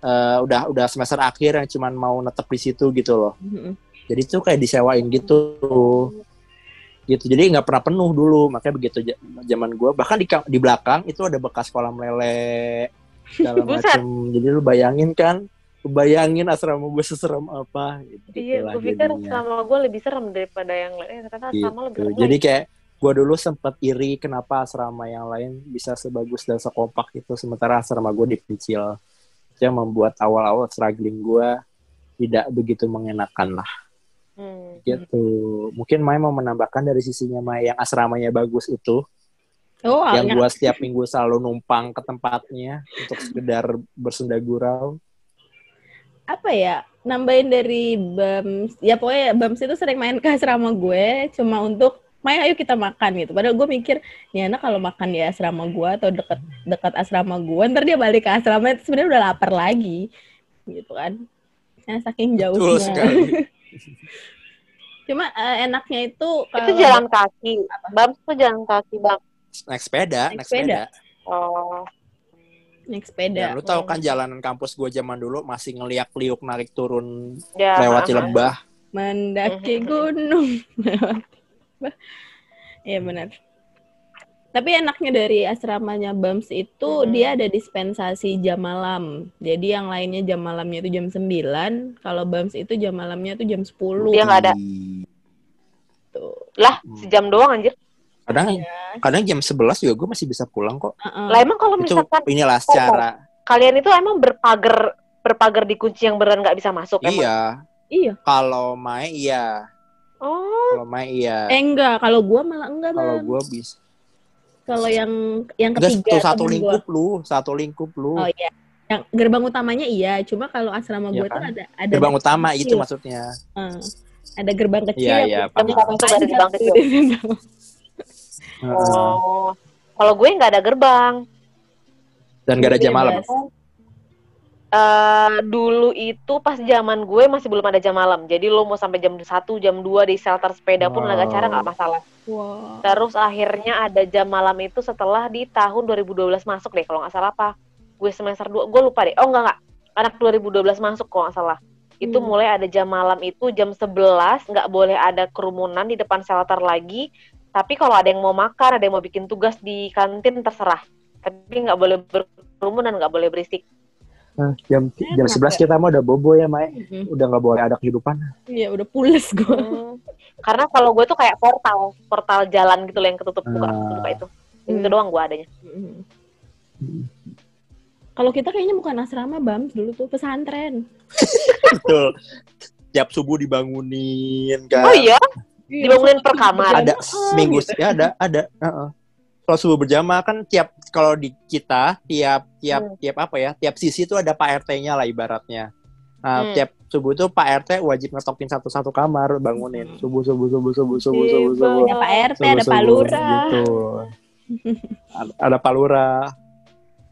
eh, udah udah semester akhir yang cuman mau netep di situ gitu loh. Mm-mm. jadi itu kayak disewain gitu. Gitu. Jadi nggak pernah penuh dulu. Makanya begitu zaman gue bahkan di di belakang itu ada bekas kolam lele segala macem. Jadi lu bayangin kan? Lu bayangin asrama gue seserem apa gitu. Iya, gue pikir sama gue lebih serem daripada yang lain. Eh, ternyata Gitu. sama lebih serem. jadi kayak gue dulu sempet iri kenapa asrama yang lain bisa sebagus dan sekompak itu sementara asrama gue dikecil yang membuat awal-awal struggling gue tidak begitu mengenakan lah Hmm. gitu mungkin Mai mau menambahkan dari sisinya Mai yang asramanya bagus itu Oh, yang gua setiap minggu selalu numpang ke tempatnya untuk sekedar bersenda gurau apa ya? Nambahin dari Bams. Ya pokoknya Bams itu sering main ke asrama gue cuma untuk Maya ayo kita makan gitu. Padahal gue mikir, nih anak kalau makan di asrama gue atau dekat dekat asrama gue, ntar dia balik ke asrama itu sebenarnya udah lapar lagi, gitu kan? Nah, saking betul jauhnya. sekali Cuma eh, enaknya itu Itu kalau jalan kaki. Bam tuh jalan kaki, Bam. naik sepeda Naik naik sepeda, Oh. naik sepeda. Dan lu tahu kan jalanan kampus gua zaman dulu masih ngeliak liuk narik turun Ya. lewat ah, Cilebah mendaki gunung. Iya benar. Tapi enaknya dari asramanya Bams itu Mhm. dia ada dispensasi jam malam. Jadi yang lainnya jam malamnya itu jam 9, kalau Bams itu jam malamnya itu jam 10. Dia nggak ada. Tuh. Lah, Hmm. sejam doang anjir. kadang Iya. kadang jam 11 juga gue masih bisa pulang kok Heeh. Lah emang kalau itu misalkan inilah secara kalian itu emang berpagar berpagar di kunci yang beneran nggak bisa masuk emang? iya Iya. kalau Mai iya Oh, kalau Mai iya Eh enggak, kalau gua malah enggak, kalau Bang. gue bisa Kalau yang yang Enggak, ketiga satu, satu temen gua. lingkup lu satu lingkup lu Oh iya. Yang gerbang utamanya iya, cuma kalau asrama Iya tuh kan? ada ada gerbang utama kecil. itu maksudnya Eh, ada gerbang kecil Iya, yang iya, bisa paham. Ada gerbang kecil. Oh. Kalau gue nggak ada gerbang. dan gak ada jam malam Bebas. Eh dulu itu pas zaman gue masih belum ada jam malam. Jadi lo mau sampai jam 1, jam 2 di shelter sepeda pun Wow. agak cara nggak masalah. Wah. Terus akhirnya ada jam malam itu setelah di tahun 2012 masuk deh kalau nggak salah apa. Gue semester 2, gue lupa deh. Oh enggak enggak. Anak 2012 masuk kalau nggak salah. Itu Hmm. mulai ada jam malam itu jam 11, nggak boleh ada kerumunan di depan shelter lagi. Tapi kalau ada yang mau makan, ada yang mau bikin tugas di kantin terserah. Tapi nggak boleh berkerumun dan nggak boleh berisik. Nah, jam jam Enak 11 kita mah udah bobo ya Mai Mm-mm. udah nggak boleh ada kehidupan Iya udah pules gue. Hmm. Karena kalau gue tuh kayak portal, portal jalan gitu loh yang ketutup buka, Ah. ketutup itu. Yang Itu Hmm. doang gue adanya. Kalau kita kayaknya bukan asrama bam dulu tuh pesantren. betul tiap subuh dibangunin kan Oh iya, dibangunin per kamar. ada Berjamaah minggu gitu. ya ada ada heeh. Kalau subuh berjamaah kan tiap kalau di kita tiap tiap Hmm. tiap apa ya tiap sisi itu ada pak rt-nya lah ibaratnya nah Hmm. tiap subuh tuh pak rt wajib ngetokin satu-satu kamar bangunin subuh subuh subuh subuh subuh Iya, subuh subuh Ada Pak RT, subuh, ada Pak Lurah. gitu ada, ada pak lurah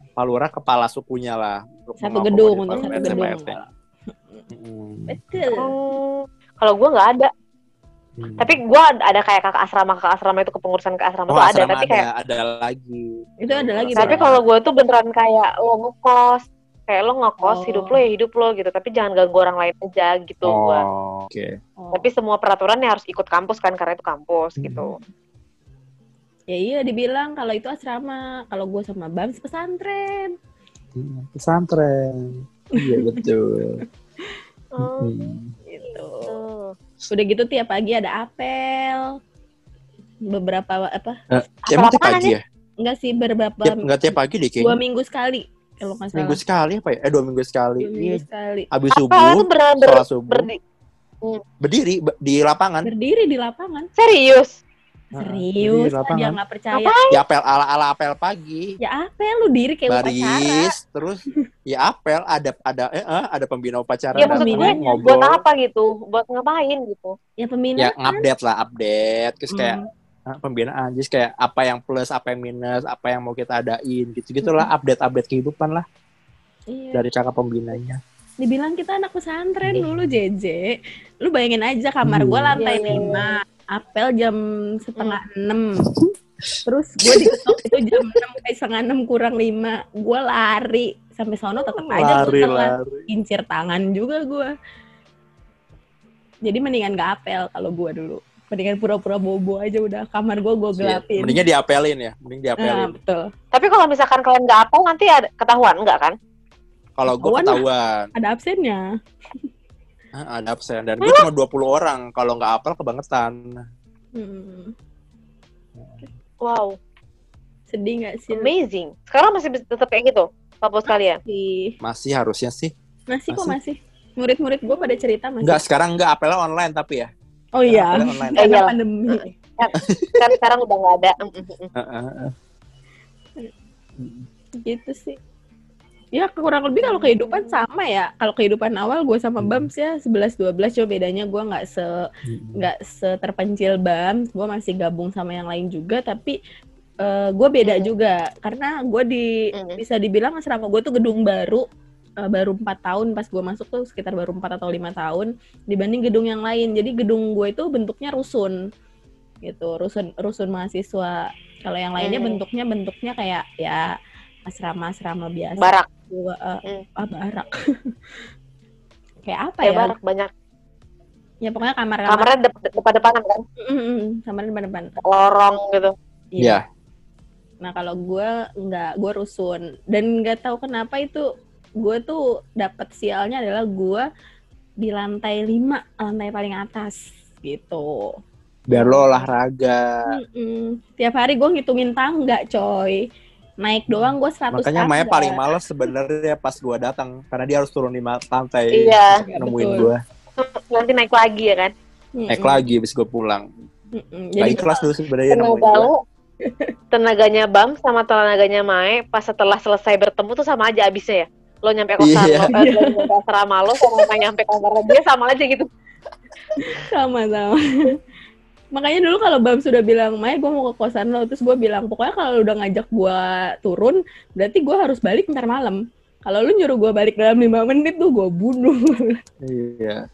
pak lurah kepala sukunya lah Satu gedung, untuk satu gedung. RT. Mm. Betul. Hmm, kalau gue nggak ada. Hmm. Tapi gue ada kayak kakak asrama, kakak asrama itu kepengurusan ke asrama Oh, tuh ada. Tapi kayak, ada lagi. Itu ada lagi, tapi kalau gue tuh beneran kayak lo ngekos, kayak lo ngekos Oh. hidup lo ya hidup lo gitu. Tapi jangan ganggu orang lain aja gitu. gua. Oh, oke. Oh. Tapi semua peraturannya harus ikut kampus kan karena itu kampus Hmm. gitu. Ya iya dibilang kalau itu asrama, kalau gue sama Bams pesantren. Hmm, Pesantren. Iya betul. Oh, Hmm. Gitu. Udah gitu tiap pagi ada apel. Beberapa apa? Eh, emang tiap pagi ya? Enggak sih beberapa Tiap, enggak tiap pagi deh dua kayaknya. minggu sekali kalau nggak salah. Minggu sekali apa ya? Eh dua minggu sekali. Dua minggu Iya. sekali. Habis Apa subuh, sholat subuh, berdi- berdiri be- di lapangan. Berdiri di lapangan. serius? Serius, lapangan. dia nggak percaya. Ya apel ala ala apel pagi. Ya apel lu diri kayak upacara. Baris, terus ya apel ada ada eh, eh, ada pembina upacara Ya datang, maksud gue pembinanya. ngobrol. buat apa gitu? Buat ngapain gitu? Ya pembina. ya ngupdate lah update terus kayak Hmm. ah, pembinaan just kayak apa yang plus apa yang minus apa yang mau kita adain gitu gitulah update update kehidupan lah Iya. dari kakak pembinanya Dibilang kita anak pesantren Iya. dulu JJ. Lu bayangin aja kamar gua Iya. lantai Iya, iya, iya. 5. Apel jam setengah enam. Terus gue diketok itu jam 6 kayak setengah 6 kurang 5. Gue lari sampai sono tetap aja lari gue telat. lari Kincir tangan juga gue. Jadi mendingan gak apel kalau gue dulu. mendingan pura-pura bobo aja udah kamar gue gue Iya, gelapin Mendingnya diapelin ya, mending nah, diapelin. betul Tapi kalau misalkan kalian nggak apel nanti ada ketahuan nggak kan? Kalau gue Ketahuan ada absennya ada absen. Dan gue cuma 20 orang, kalau nggak apel kebangetan. Hmm, Wow, sedih nggak sih amazing. Sekarang masih bisa- tetap kayak gitu, papus kalian. Masih. Masih harusnya sih. masih kok Masih. masih murid-murid gue pada cerita masih Enggak, sekarang enggak apelnya online tapi ya. oh iya online. Eh, karena iyalah. pandemi Kan sekarang udah nggak ada. Heeh, heeh. gitu sih ya kurang lebih kalau kehidupan sama ya. Kalau kehidupan awal gue sama Bams ya 11 12 cuma bedanya gue nggak se nggak seterpencil Bams. Gue masih gabung sama yang lain juga. Tapi eh, gue beda Hmm. juga. Karena gue di Hmm. bisa dibilang asrama gue tuh gedung baru. Eh, baru empat tahun. Pas gue masuk tuh sekitar baru empat atau lima tahun dibanding gedung yang lain. Jadi gedung gue itu bentuknya rusun. Gitu rusun rusun mahasiswa. Kalau yang lainnya Hmm. bentuknya bentuknya kayak ya asrama-asrama biasa. Barak, Gua, eh, Hmm. ah, barak kayak apa kayak ya barak banyak. ya pokoknya kamar-kamar Kamarnya dep- depan-depanan kan, Mm-mm, kamar depan-depan lorong gitu. Iya. Nah kalau gue nggak, gue rusun dan nggak tahu kenapa itu gue tuh dapat sialnya adalah gue di lantai 5 lantai paling atas gitu. Biar lo olahraga. Mm-mm. Tiap hari gue ngitungin tangga coy. Naik doang gue 100 Makanya. Maya paling males sebenarnya pas gua datang karena dia harus turun lima lantai Iya. nemuin gua. Nanti naik lagi ya kan. Naik lagi habis gua pulang. Mm-mm. Jadi Jadi kelas dulu sebenarnya nemuin lu, tenaganya Bam sama tenaganya Mae pas setelah selesai bertemu tuh sama aja abisnya ya. Lo nyampe kosan Iya. lo, eh, lo nyampe asrama lo sama nyampe kamar dia sama aja gitu. sama-sama. Makanya dulu kalau Bam sudah bilang, Maya gue mau ke kosan lo, terus gue bilang, pokoknya kalau lu udah ngajak gue turun, berarti gue harus balik ntar malam. Kalau lu nyuruh gue balik dalam lima menit tuh gue bunuh. Iya.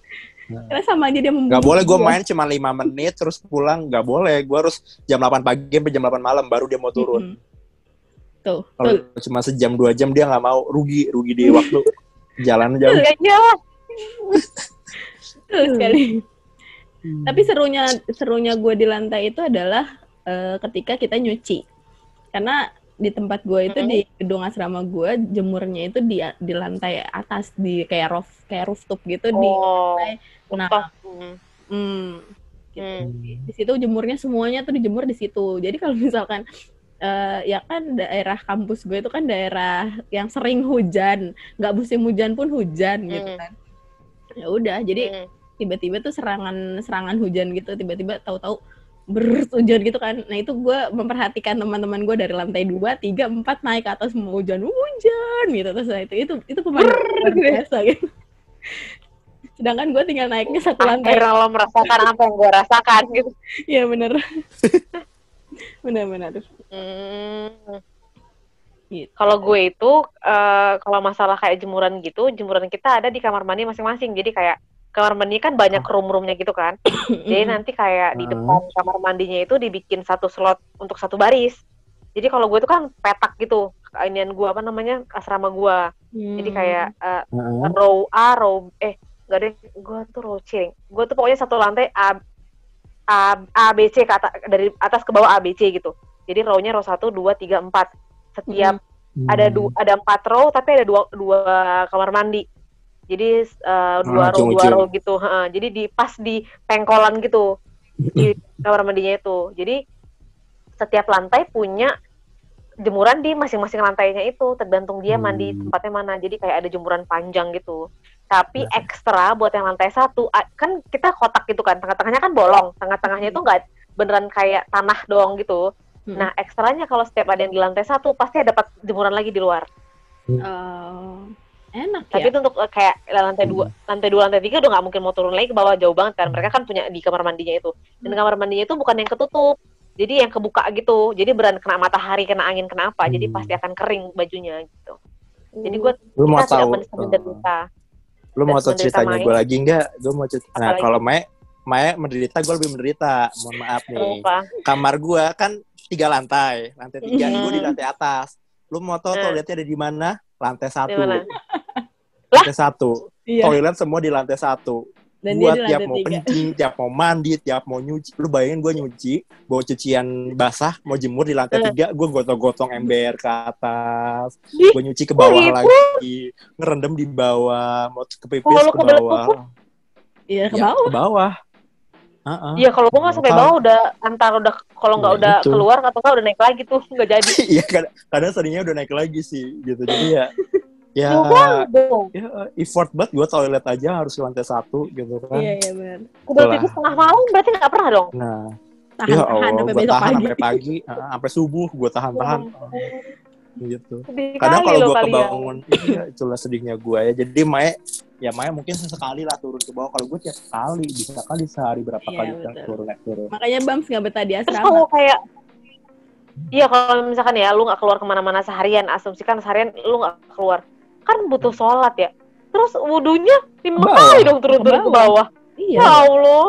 Karena sama aja dia membunuh. Gak boleh gue main cuma 5 menit terus pulang, gak boleh. Gue harus jam 8 pagi sampai jam 8 malam baru dia mau turun. Mm-mm. Tuh, Kalau tuh. cuma sejam dua jam dia nggak mau, rugi, rugi di waktu jalan jauh. Kayaknya Betul sekali. Tapi serunya serunya gue di lantai itu adalah eh, ketika kita nyuci. Karena di tempat gue itu Mm-mm. di gedung asrama gue jemurnya itu di di lantai atas di kayak roof kayak rooftop gitu di oh, lantai. Nah. Hmm. hmm, gitu. Hmm. di situ jemurnya semuanya tuh dijemur di situ. Jadi kalau misalkan eh, ya kan daerah kampus gue itu kan daerah yang sering hujan, nggak musim hujan pun hujan gitu Hmm. kan. Ya udah, jadi Hmm. Tiba-tiba tuh serangan serangan hujan gitu tiba-tiba tahu-tahu berus hujan gitu kan nah itu gue memperhatikan teman-teman gue dari lantai 2, 3, 4 naik ke atas mau hujan hujan gitu terus nah, itu itu itu pemandangan luar biasa gitu sedangkan gue tinggal naiknya satu lantai Akhirnya lo merasakan apa yang gue rasakan gitu. iya bener bener-bener Hmm. gitu. Kalau gue itu eh, kalau masalah kayak jemuran gitu, jemuran kita ada di kamar mandi masing-masing. Jadi kayak kamar mandi kan banyak room-roomnya gitu kan. Jadi nanti kayak di Hmm. depan kamar mandinya itu dibikin satu slot untuk satu baris. Jadi kalau gue itu kan petak gitu, inian gue apa namanya asrama gue. Jadi Hmm. kayak eh, Heeh. row A, row eh enggak deh, gue tuh row C. Gue tuh pokoknya satu lantai A A, A B C ke atas, dari atas ke bawah A B C gitu. Jadi row-nya row 1 2 3 4. Setiap Hmm. ada dua ada empat row tapi ada dua dua kamar mandi jadi eh, dua Ah, row dua row gitu heeh. jadi di pas di pengkolan gitu di kamar mandinya itu. Jadi setiap lantai punya jemuran di masing-masing lantainya itu. Tergantung dia mandi Hmm. tempatnya mana. Jadi kayak ada jemuran panjang gitu. Tapi ekstra buat yang lantai satu kan kita kotak gitu kan. Tengah-tengahnya kan bolong. Tengah-tengahnya itu enggak beneran kayak tanah doang gitu. Hmm. nah ekstranya kalau setiap ada yang di lantai satu pasti ada dapat jemuran lagi di luar. Oh, enak tapi ya itu untuk eh, kayak lantai dua lantai dua lantai tiga udah nggak mungkin mau turun lagi ke bawah jauh banget kan mereka kan punya di kamar mandinya itu dan Hmm. kamar mandinya itu bukan yang ketutup jadi yang kebuka gitu jadi beran kena matahari kena angin kena apa jadi Hmm. pasti akan kering bajunya gitu jadi gue Lu mau tahu? men- menderita Lu mau tahu ceritanya gue lagi nggak? Gue mau cerita. Nah, kalau Maya, Maya menderita, gue lebih menderita. Mohon maaf nih. Kenapa? Kamar gue kan tiga lantai. Lantai tiga, gue di lantai atas. Lu mau tahu Hmm. toiletnya ada di mana? Lantai satu. Lantai satu. iya Toilet semua di lantai satu. Dan di tiap mau tiga. kencing, tiap mau mandi, tiap mau nyuci. Lu bayangin gue nyuci, bawa cucian basah, mau jemur di lantai tiga, gue gotong-gotong ember ke atas. Gue nyuci ke bawah gitu? lagi, ngerendam di bawah, mau ke pipis ke bawah. Iya, ke Ya, ke bawah. Heeh. Iya kalau gue nggak sampai bawah udah antar udah kalau nggak Ya, udah itu. keluar atau nggak udah naik lagi tuh nggak jadi. Iya, kadang, kadang seringnya udah naik lagi sih, gitu. Jadi ya, ya, ya effort banget gue toilet aja harus ke lantai satu, gitu kan. Iya, iya benar. Itulah. itu setengah malam berarti nggak pernah dong. Nah, Tahan, ya tahan Allah, sampai gue besok tahan pagi. sampai pagi, uh, sampai subuh gue tahan-tahan. Gitu. Sedih Kadang kalau lo gue kalian. kebangun, iya, itulah sedihnya gue ya. Jadi Maya, ya Maya mungkin sesekali lah turun ke bawah. Kalau gue tiap kali, bisa kali sehari berapa Iya, kali betul. turun naik turun. Makanya Bams nggak betah di Terus asrama. kalau kayak Iya kalau misalkan ya lu nggak keluar ke mana-mana seharian, asumsikan seharian lu nggak keluar, kan butuh sholat ya. Terus wudhunya lima kali dong turun-turun ke Ke bawah. Iya. Ya Allah.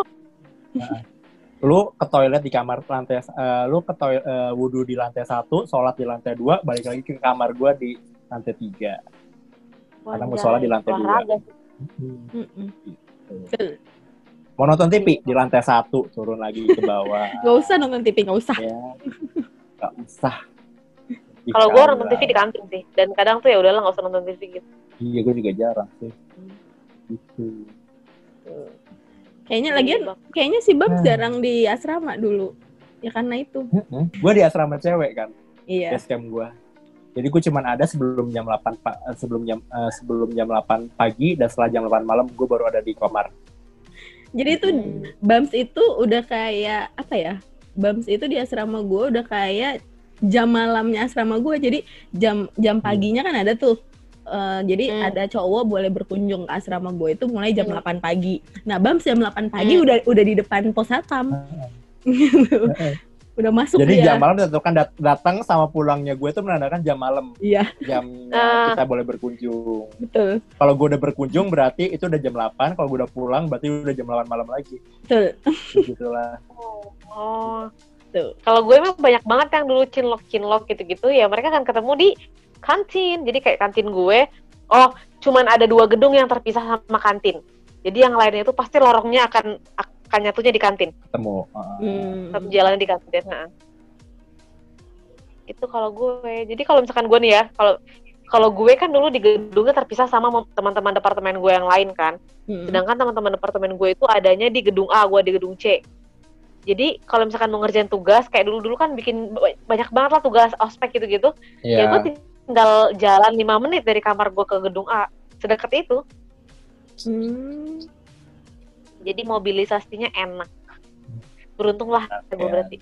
Lu ke toilet di kamar lantai, eh, lu ke toilet eh, wudhu di lantai satu, sholat di lantai dua, balik lagi ke kamar gue di lantai tiga. Karena mau sholat di lantai dua. Mm-mm. Mau nonton TV di lantai satu, turun lagi ke bawah. Nggak usah nonton TV, nggak usah. ya, gak usah. Kalau gue nonton. TV di kantin sih, dan kadang tuh ya udahlah nggak usah nonton TV gitu. Iya, gue juga jarang sih. Gitu. Kayaknya lagian, kayaknya si Bams Hmm. jarang di asrama dulu. Ya karena itu. Gue di asrama cewek kan. Iya. base camp gue. Jadi gue cuman ada sebelum jam 8 pa- eh, sebelum jam eh, sebelum jam 8 pagi dan setelah jam 8 malam gue baru ada di kamar. Jadi itu Bams itu udah kayak apa ya? Bams itu di asrama gue udah kayak jam malamnya asrama gue. Jadi jam jam paginya kan ada tuh. Eh, jadi Hmm. ada cowok boleh berkunjung ke asrama gue itu mulai jam Hmm. 8 pagi. Nah, Bams jam 8 pagi Hmm. udah udah di depan pos satpam. Gitu. udah masuk Jadi dia. jam malam ditentukan dat- datang sama pulangnya gue itu menandakan jam malam, Iya, jam Ah. kita boleh berkunjung. betul. Kalau gue udah berkunjung berarti itu udah jam 8, kalau gue udah pulang berarti udah jam 8 malam lagi. Betul. Gitulah. Oh. Tuh. Kalau gue emang banyak banget yang dulu cinlok cinlok gitu-gitu ya mereka akan ketemu di kantin. Jadi kayak kantin gue, oh cuman ada dua gedung yang terpisah sama kantin. Jadi yang lainnya itu pasti lorongnya akan akan nyatunya di kantin. Ketemu. Uh, Hmm. Satu jalan di kantin. Nah. Itu kalau gue. Jadi kalau misalkan gue nih ya, kalau kalau gue kan dulu di gedungnya terpisah sama teman-teman departemen gue yang lain kan. Hmm. Sedangkan teman-teman departemen gue itu adanya di gedung A, gue di gedung C. Jadi kalau misalkan mau ngerjain tugas, kayak dulu-dulu kan bikin ba- banyak banget lah tugas ospek gitu-gitu. Ya, ya. gue tinggal jalan 5 menit dari kamar gue ke gedung A. Sedekat itu. Hmm. Jadi mobilisasinya enak. Beruntung lah gue Ya. berarti.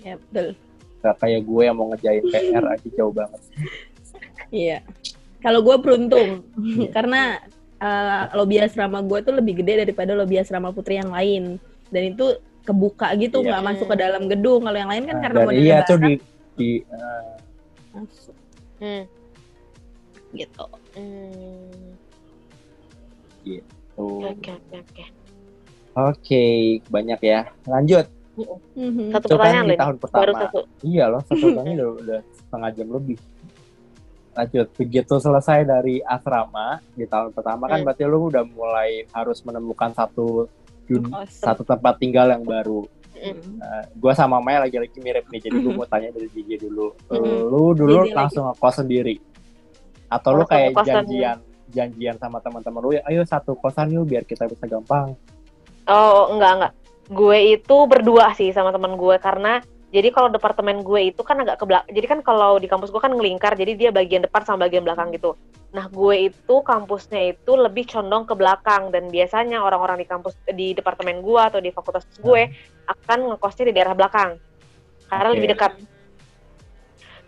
Ya, betul. Gak kayak gue yang mau ngejain PR aja jauh banget. Iya. Kalau gue beruntung Iya. karena eh, lobby asrama gue tuh lebih gede daripada lobby asrama putri yang lain. Dan itu kebuka gitu, Iya. nggak masuk ke dalam gedung. Kalau yang lain kan Nah, karena modelnya iya tuh di di masuk Hmm. gitu. Hmm. tuh. Oke, oke, oke. Oke, banyak ya. Lanjut. Mhm. Satu kan pertanyaan di tahun ini. Baru pertama. satu. Iya loh, satu tahun udah, udah setengah jam lebih. Lanjut, begitu selesai dari asrama di tahun pertama kan Hmm. berarti lu udah mulai harus menemukan satu dun- Kos. satu tempat tinggal yang baru. Mm. Uh, gua sama Maya lagi-lagi mirip nih, jadi gue mau tanya dari Gigi dulu. Mhm. Lu dulu Gigi lagi. langsung ngekos sendiri? Atau lu kayak dan- janjian janjian sama teman-teman lu ya, ayo satu kosan yuk biar kita bisa gampang. Oh, enggak, enggak. Gue itu berdua sih sama teman gue karena jadi kalau departemen gue itu kan agak ke belakang. Jadi kan kalau di kampus gue kan ngelingkar, jadi dia bagian depan sama bagian belakang gitu. Nah, gue itu kampusnya itu lebih condong ke belakang dan biasanya orang-orang di kampus di departemen gue atau di fakultas gue akan ngekosnya di daerah belakang. Karena Oke. lebih dekat.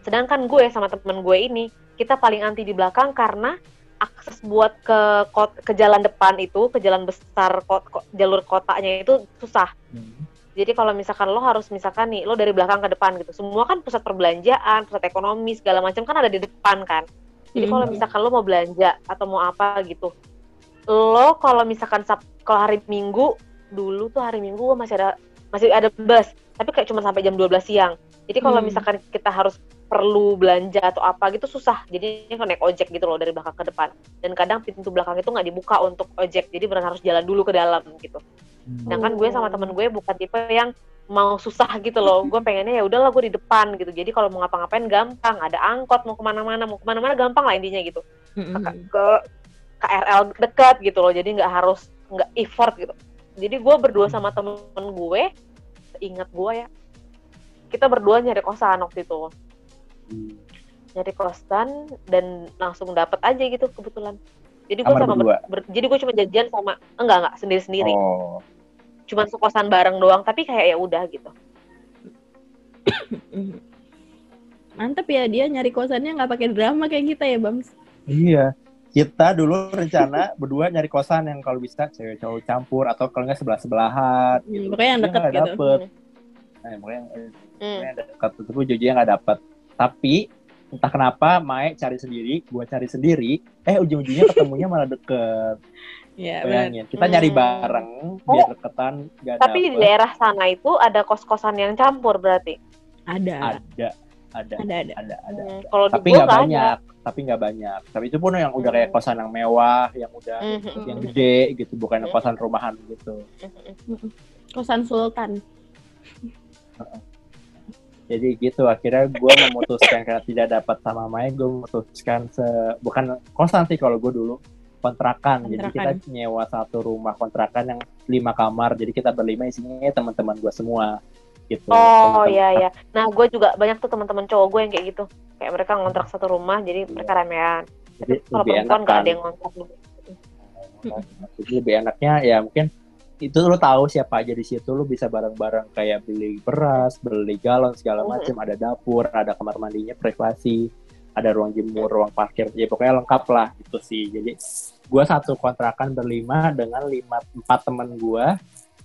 Sedangkan gue sama temen gue ini, kita paling anti di belakang karena akses buat ke kot- ke jalan depan itu, ke jalan besar kot- ko- jalur kotanya itu susah. Hmm. Jadi kalau misalkan lo harus misalkan nih lo dari belakang ke depan gitu. Semua kan pusat perbelanjaan, pusat ekonomi segala macam kan ada di depan kan. Jadi kalau Mhm. misalkan lo mau belanja atau mau apa gitu. Lo kalau misalkan Sab- kalau hari Minggu dulu tuh hari Minggu gua masih ada masih ada bus, tapi kayak cuma sampai jam 12 siang. Jadi kalau Hmm. misalkan kita harus perlu belanja atau apa gitu susah jadinya kan naik ojek gitu loh dari belakang ke depan dan kadang pintu belakang itu nggak dibuka untuk ojek jadi benar harus jalan dulu ke dalam gitu sedangkan gue sama temen gue bukan tipe yang mau susah gitu loh. Gue pengennya ya udahlah gue di depan gitu. Jadi kalau mau ngapa-ngapain gampang. Ada angkot mau ke mana-mana mau ke mana-mana gampang lah intinya gitu. Ke, ke KRL dekat gitu loh. Jadi nggak harus nggak effort gitu. Jadi gue berdua sama temen gue ingat gue ya kita berdua nyari kosan waktu itu. Hmm. nyari kosan dan langsung dapat aja gitu kebetulan. Jadi gue sama ber- jadi gue cuma jajan sama enggak enggak sendiri sendiri Oh, cuma sekosan bareng doang tapi kayak ya udah gitu Mantep ya dia nyari kosannya nggak pakai drama kayak kita ya Bams. iya. Kita dulu rencana berdua nyari kosan yang kalau bisa cewek cowok campur atau kalau nggak sebelah sebelahan. Hmm, pokoknya yang deket nggak gitu. dapet. Nah, pokoknya Hmm. yang dekat itu ujung-ujungnya nggak dapet. Tapi entah kenapa Mae cari sendiri, gua cari sendiri, eh ujung-ujungnya ketemunya malah deket. Ya benar. Bayangin, kita nyari Hmm. bareng biar deketan, gak tapi di dapet. daerah sana itu ada kos-kosan yang campur berarti Ada. Ada, ada, Ada ada. ada, ada. Hmm, kalau di Tapi nggak nggak ada banyak, tapi nggak banyak. Tapi itu pun yang udah kayak Hmm. kosan yang mewah, yang udah Mhm. yang gede gitu, bukan Hmm. kosan rumahan gitu. Mhm. Kosan Sultan. Jadi gitu akhirnya gue memutuskan karena tidak dapat sama Mai, gue memutuskan se bukan kosan sih kalau gue dulu kontrakan. Jadi kita nyewa satu rumah kontrakan yang lima kamar. Jadi kita berlima isinya teman-teman gue semua gitu. Oh iya iya. Nah gue juga banyak tuh teman-teman cowok gue yang kayak gitu. Kayak mereka ngontrak satu rumah, jadi mereka ramean. Jadi Kalau lebih perempuan kan. ada yang ngontrak. gitu. Jadi lebih enaknya ya mungkin itu lu tahu siapa aja di situ lu bisa bareng-bareng kayak beli beras, beli galon segala macam, ada dapur, ada kamar mandinya privasi, ada ruang jemur, ruang parkir, ya pokoknya lengkap lah itu sih. Jadi gua satu kontrakan berlima dengan lima empat temen gua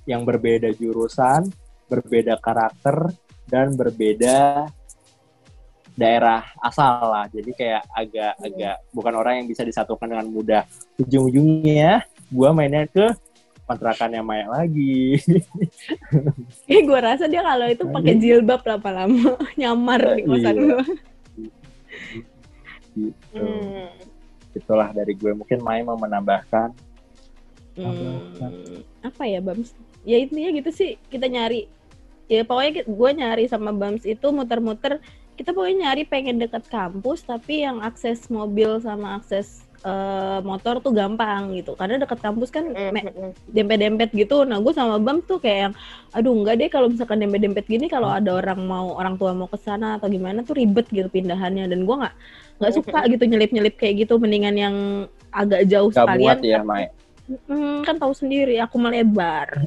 yang berbeda jurusan, berbeda karakter dan berbeda daerah asal lah. Jadi kayak agak-agak bukan orang yang bisa disatukan dengan mudah. Ujung-ujungnya gua mainnya ke kontrakannya Maya lagi. Eh gue rasa dia kalau itu pakai jilbab lama-lama nyamar di kosan Iya. gue. Gitu. Hmm. Itulah dari gue. Mungkin Maya mau menambahkan. Hmm, apa ya Bams? Ya intinya gitu sih kita nyari. Ya pokoknya gue nyari sama Bams itu muter-muter. Kita pokoknya nyari pengen deket kampus tapi yang akses mobil sama akses eh, motor tuh gampang gitu. Karena deket kampus kan dempet-dempet gitu. Nah, gue sama Bam tuh kayak yang, aduh enggak deh kalau misalkan dempet-dempet gini kalau ada orang mau orang tua mau ke sana atau gimana tuh ribet gitu pindahannya dan gue nggak nggak suka gitu nyelip-nyelip kayak gitu mendingan yang agak jauh Gak sekalian. muat ya Maya. Hmm, kan tahu sendiri aku melebar.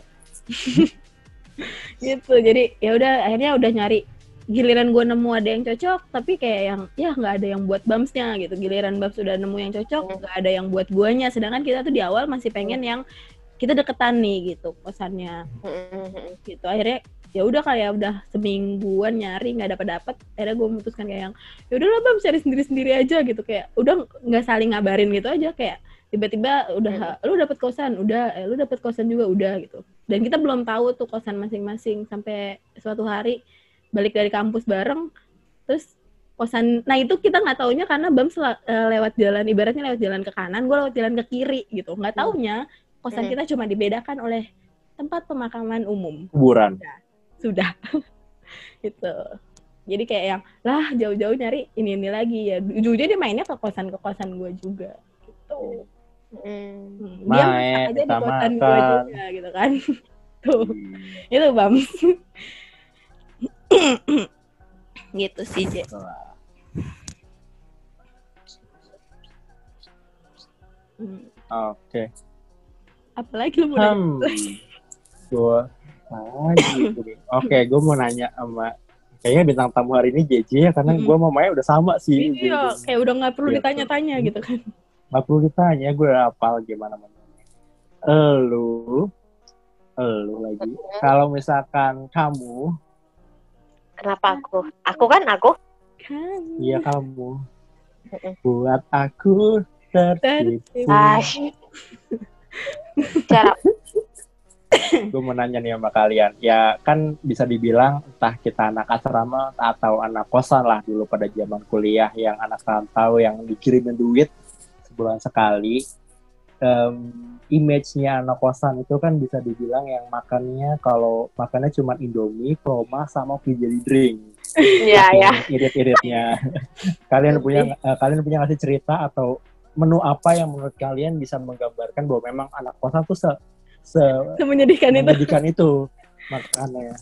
gitu. Jadi ya udah akhirnya udah nyari giliran gue nemu ada yang cocok tapi kayak yang ya nggak ada yang buat bamsnya gitu. Giliran bams sudah nemu yang cocok Hmm. nggak ada yang buat guanya. Sedangkan kita tuh di awal masih pengen yang kita deketan nih gitu kosannya Hmm, hmm, hmm. gitu. Akhirnya ya udah kayak udah semingguan nyari nggak dapat dapat akhirnya gue memutuskan kayak yang ya udahlah bam cari sendiri sendiri aja gitu. Kayak udah nggak saling ngabarin gitu aja. Kayak tiba-tiba udah lu dapet kosan? Udah. Eh, lu dapet kosan juga? Udah gitu. Dan kita belum tahu tuh kosan masing-masing. Sampai suatu hari balik dari kampus bareng terus kosan nah itu kita nggak taunya karena bam sel- eh, lewat jalan ibaratnya lewat jalan ke kanan gue lewat jalan ke kiri gitu. Nggak taunya kosan Hmm. kita cuma dibedakan oleh tempat pemakaman umum. Kuburan. sudah. Gitu. Jadi kayak yang lah jauh-jauh nyari ini ini lagi. Ya ujungnya dia mainnya ke kosan ke kosan gue juga. Gitu. Hmm. Hmm, dia Main, aja di kosan gue juga gitu kan. Tuh. Hmm, itu bam gitu sih. Hmm. Oke. apalagi lu mau nanya? Hmm. Gue lagi. Oke, gue mau nanya sama kayaknya bintang tamu hari ini JJ ya karena Mm-mm. gue sama Maya udah sama sih. iya kayak udah nggak perlu Gitu. ditanya-tanya gitu kan Gak perlu ditanya, gue udah hafal gimana namanya. Elu, elu lagi. Kalau misalkan kamu, Kenapa aku? Aku kan aku. kan iya kamu, buat aku tertipu. Cara gue mau nanya nih sama kalian. Ya kan bisa dibilang entah kita anak asrama atau anak kosan lah dulu pada zaman kuliah yang anak rantau yang dikirimin duit sebulan sekali. Um, image-nya anak kosan itu kan bisa dibilang yang makannya kalau makannya cuma Indomie, Proma, sama jelly drink. Iya, ya. Irit-iritnya. kalian punya uh, kalian punya ngasih cerita atau menu apa yang menurut kalian bisa menggambarkan bahwa memang anak kosan tuh se, se menyedihkan itu. menyedihkan itu makannya.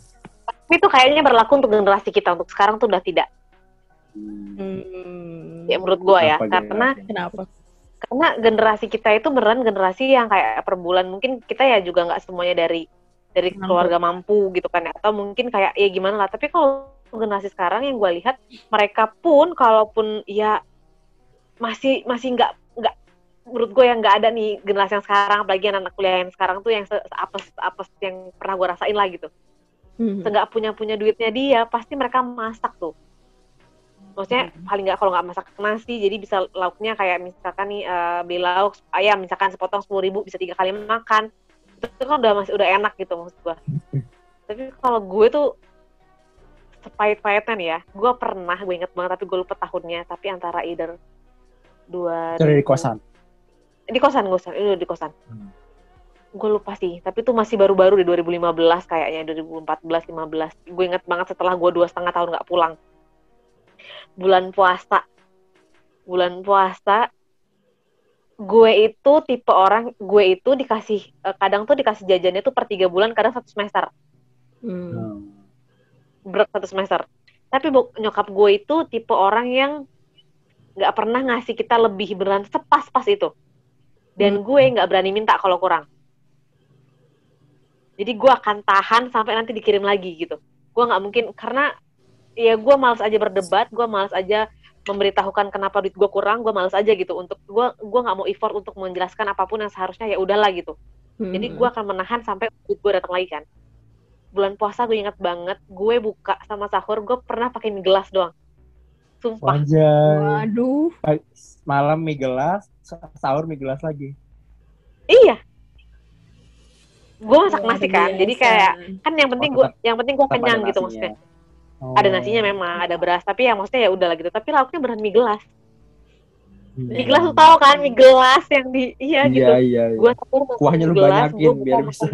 Tapi itu kayaknya berlaku untuk generasi kita untuk sekarang tuh udah tidak. Hmm. Ya menurut gua ya, karena? Kenapa? Karena generasi kita itu beneran generasi yang kayak per bulan mungkin kita ya juga nggak semuanya dari dari Mampu. keluarga mampu gitu kan ya. atau mungkin kayak ya gimana lah tapi kalau generasi sekarang yang gue lihat mereka pun kalaupun ya masih masih nggak nggak menurut gue yang nggak ada nih generasi yang sekarang apalagi anak kuliah yang sekarang tuh yang se apes apes yang pernah gue rasain lah gitu Hmm. nggak punya punya duitnya dia pasti mereka masak tuh maksudnya paling nggak kalau nggak masak nasi jadi bisa lauknya kayak misalkan nih eh, beli lauk ayam misalkan sepotong sepuluh ribu bisa tiga kali makan. Itu kan udah masih udah enak gitu maksud gua. Tapi kalau gue tuh sepahit-pahitnya nih ya gue pernah gue inget banget tapi gue lupa tahunnya tapi antara either dua dari kosan. di kosan kosan itu di kosan. Hmm. gue lupa sih tapi itu masih baru-baru di 2015 kayaknya 2014 15 gue inget banget setelah gue dua setengah tahun nggak pulang bulan puasa. Bulan puasa gue itu tipe orang gue itu dikasih eh, kadang tuh dikasih jajannya tuh per tiga bulan kadang satu semester. Hmm. Hmm. berat satu semester. Tapi bu- nyokap gue itu tipe orang yang nggak pernah ngasih kita lebih beneran sepas-pas itu. Dan gue nggak berani minta kalau kurang. Jadi gue akan tahan sampai nanti dikirim lagi gitu. Gue nggak mungkin karena ya gue males aja berdebat gue males aja memberitahukan kenapa duit gue kurang gue males aja gitu untuk gue gue nggak mau effort untuk menjelaskan apa pun yang seharusnya ya udahlah gitu jadi Hmm. gue akan menahan sampai duit gue datang lagi kan. Bulan puasa gue inget banget, gue buka sama sahur gue pernah pakai mie gelas doang. Sumpah. Wajah. Waduh. Malam mie gelas, sa- sahur mie gelas lagi. Iya. Gue masak nasi kan, jadi kayak kan yang penting gue yang penting gue kenyang gitu maksudnya. Oh. Ada nasinya memang, ada beras, tapi ya maksudnya ya udahlah gitu. Tapi lauknya beneran mie gelas. Hmm. Mie gelas lu tau kan, mie gelas yang di iya, Iya, gitu. iya, iya. Makan Kuahnya lu gelas, banyakin gua biar bisa.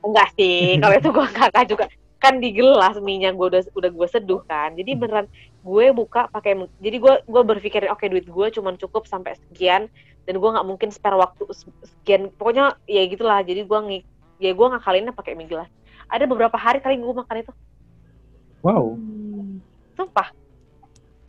Enggak sih, kalau itu gue kakak juga kan di gelas minyak gue udah udah gue seduh kan. Jadi beneran gue buka pakai jadi gue gue berpikir oke duit gue cuma cukup sampai sekian dan gue nggak mungkin spare waktu se- sekian pokoknya ya gitulah jadi gue ngi ya gue ngakalinnya pakai mie gelas ada beberapa hari kali gue makan itu Wow. Hmm. sumpah.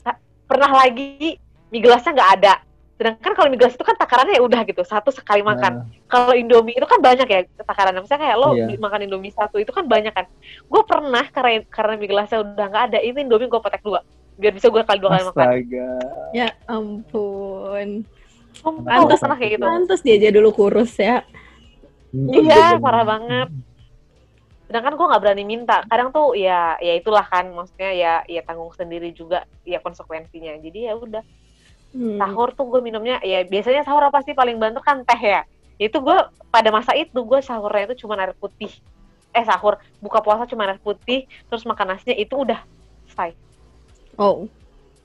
Nggak- pernah lagi mie gelasnya nggak ada. Sedangkan kalau mie gelas itu kan takarannya ya udah gitu satu sekali makan. Nah, kalau Indomie itu kan banyak ya takaran. Misalnya kayak lo di- makan Indomie satu itu kan banyak kan. Gue pernah karena karena mie gelasnya udah nggak ada ini Indomie gue potek dua. Biar bisa gue kali dua kali makan. Astaga. Ya ampun. Gue pernah kayak gitu. Pantes dia aja dulu kurus ya. iya parah banget sedangkan gue nggak berani minta. Kadang tuh ya ya itulah kan maksudnya ya ya tanggung sendiri juga ya konsekuensinya. Jadi ya udah. Hmm. sahur tuh gue minumnya ya biasanya sahur apa sih paling bantu kan teh ya. Itu gue pada masa itu gue sahurnya itu cuma air putih. Eh sahur. Buka puasa cuma air putih terus makan nasinya itu udah selesai. Oh.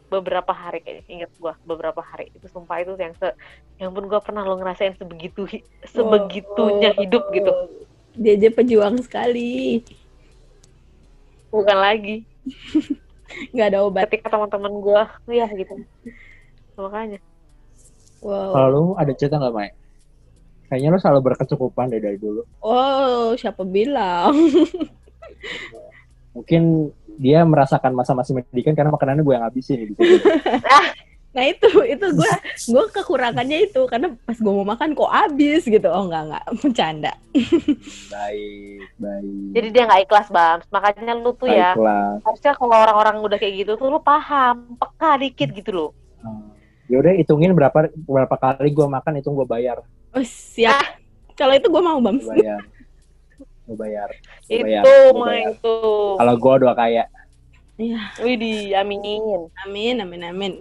beberapa hari kayaknya inget gue beberapa hari. Itu sumpah itu yang se yang pun gue pernah lo ngerasain sebegitu hi- sebegitunya Oh. hidup gitu Dia aja pejuang sekali. bukan lagi Nggak ada obat. ketika teman-teman gue ya gitu makanya Wow. Kalau lu ada cerita nggak, Mai? Kayaknya lu selalu berkecukupan deh dari dulu. Oh, siapa bilang? Mungkin dia merasakan masa-masa pendidikan karena makanannya gue yang habisin di situ. Nah itu itu gue gue kekurangannya itu karena pas gue mau makan kok habis gitu. Oh enggak enggak bercanda. baik, baik. jadi dia nggak ikhlas bang makanya lu tuh ya harusnya kalau orang-orang udah kayak gitu tuh lu paham peka dikit gitu loh Hmm. Ya udah hitungin berapa berapa kali gue makan itu gue bayar, Oh siap. Kalau itu gue mau bang. gue bayar, gue bayar. Gua bayar, itu mah itu Kalau gue udah kaya, Iya. Widih, aminin Amin amin amin.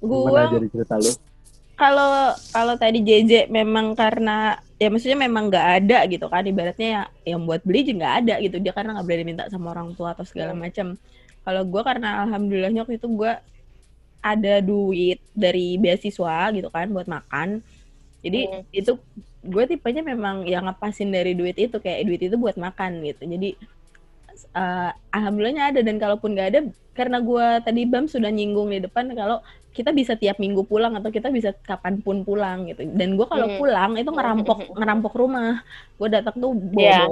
Gue jadi cerita lu? kalau kalau tadi JJ memang karena ya maksudnya memang nggak ada gitu kan ibaratnya ya yang buat beli juga nggak ada gitu. Dia karena nggak berani minta sama orang tua atau segala macam. Kalau gue karena alhamdulillahnya waktu itu gue ada duit dari beasiswa gitu kan buat makan. Jadi Hmm. itu gue tipenya memang yang ngepasin dari duit itu kayak duit itu buat makan gitu. Jadi eh, alhamdulillahnya ada. Dan kalaupun nggak ada karena gue tadi bam sudah nyinggung di depan kalau kita bisa tiap minggu pulang atau kita bisa kapan pun pulang gitu dan gue kalau Hmm. pulang itu ngerampok ngerampok rumah gue datang tuh bawa, Iya.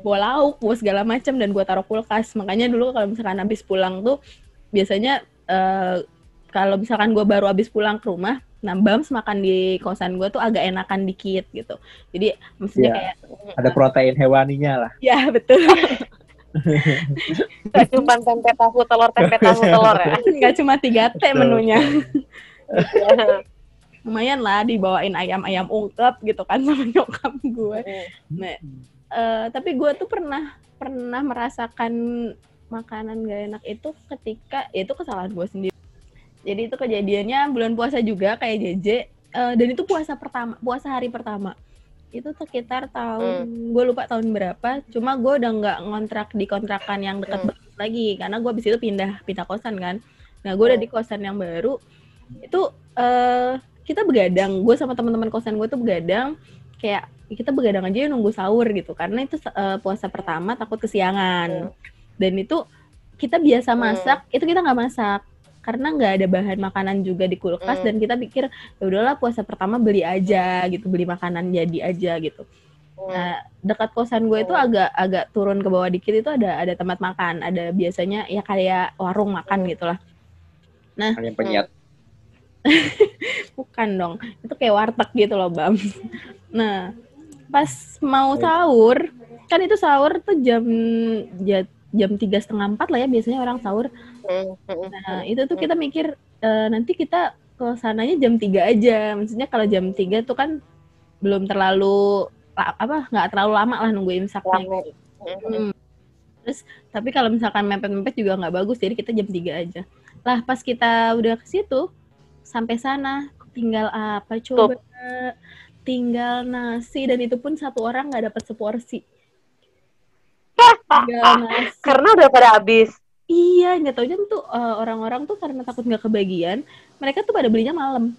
bawa, lauk bawa segala macam dan gue taruh kulkas makanya dulu kalau misalkan habis pulang tuh biasanya eh, kalau misalkan gue baru habis pulang ke rumah nah Bams makan di kosan gue tuh agak enakan dikit gitu jadi maksudnya Iya. kayak Ada protein hewaninya lah. ya betul Gak cuma tempe tahu telur tempe tahu telur ya. nggak cuma 3 T menunya. lumayan lah dibawain ayam-ayam ungkep gitu kan sama nyokap gue. Nah, eh, tapi gue tuh pernah pernah merasakan makanan gak enak itu ketika ya itu kesalahan gue sendiri. Jadi itu kejadiannya bulan puasa juga kayak JJ eh, dan itu puasa pertama puasa hari pertama itu sekitar tahun gue lupa tahun berapa cuma gue udah nggak ngontrak di kontrakan yang dekat Hmm. banget lagi karena gue abis itu pindah pindah kosan kan nah gue udah Hmm. di kosan yang baru itu eh kita begadang gue sama teman-teman kosan gue tuh begadang kayak kita begadang aja ya nunggu sahur gitu karena itu eh, puasa pertama takut kesiangan Hmm. dan itu kita biasa Hmm. masak itu kita nggak masak karena nggak ada bahan makanan juga di kulkas Hmm. dan kita pikir ya udahlah puasa pertama beli aja gitu beli makanan jadi aja gitu Nah, dekat kosan gue itu Hmm. agak agak turun ke bawah dikit itu ada ada tempat makan, ada biasanya ya kayak warung makan gitulah. Hanya penyet. Bukan dong, itu kayak warteg gitu loh, Bam. Nah, pas mau sahur, kan itu sahur tuh jam ja- jam tiga setengah empat lah ya biasanya orang sahur. Nah, itu tuh kita mikir eh, nanti kita ke sananya jam 3 aja. Maksudnya kalau jam 3 tuh kan belum terlalu la- apa nggak terlalu lama lah nunggu imsaknya. Hmm. Terus tapi kalau misalkan mepet-mepet juga nggak bagus, jadi kita jam 3 aja. Lah pas kita udah ke situ sampai sana tinggal apa coba? Tinggal nasi dan itu pun satu orang nggak dapat seporsi. Tinggal nasi. Karena udah pada habis. Iya, nggak tahu aja tuh eh, orang-orang tuh karena takut nggak kebagian, mereka tuh pada belinya malam.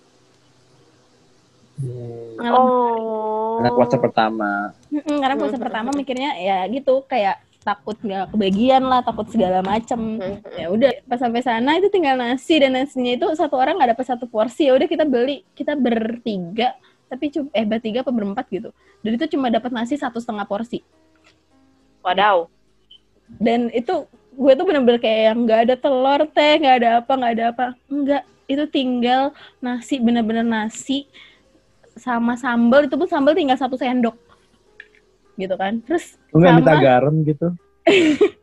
Hmm. Malam. Oh. Anak puasa pertama. Mm-mm, karena puasa pertama mikirnya ya gitu kayak takut nggak kebagian lah, takut segala macem. Ya udah pas sampai sana itu tinggal nasi dan nasinya itu satu orang nggak dapat satu porsi. Ya udah kita beli, kita bertiga tapi cuma eh bertiga apa berempat gitu. Dan itu cuma dapat nasi satu setengah porsi. Wadaw. Dan itu gue tuh bener-bener kayak yang nggak ada telur teh, nggak ada apa, nggak ada apa. Enggak, itu tinggal nasi bener-bener nasi sama sambal itu pun sambal tinggal satu sendok gitu kan. Terus Lu nggak minta Sama. garam gitu?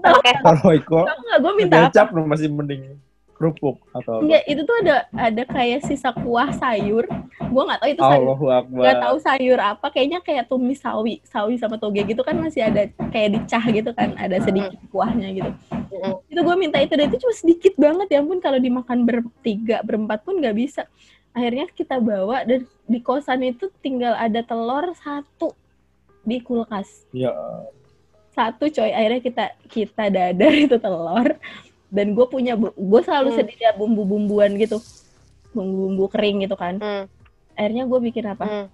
Oke. Kalau Iko Tau nggak gue minta apa? kecap masih mending kerupuk atau apa? Enggak, itu tuh ada ada kayak sisa kuah sayur. Gue nggak tahu itu sayur. Allahu Akbar. Nggak tahu sayur apa. Kayaknya kayak tumis sawi, sawi sama toge gitu kan masih ada kayak dicah gitu kan, ada sedikit kuahnya gitu. Mm-mm. Itu gue minta itu dan itu cuma sedikit banget ya ampun kalau dimakan bertiga, berempat pun nggak bisa. Akhirnya kita bawa dan di kosan itu tinggal ada telur satu di kulkas. Ya, satu coy akhirnya kita kita dadar itu telur dan gue punya gue selalu Hmm. sedia bumbu-bumbuan gitu bumbu-bumbu kering gitu kan Hmm. akhirnya gue bikin apa Hmm.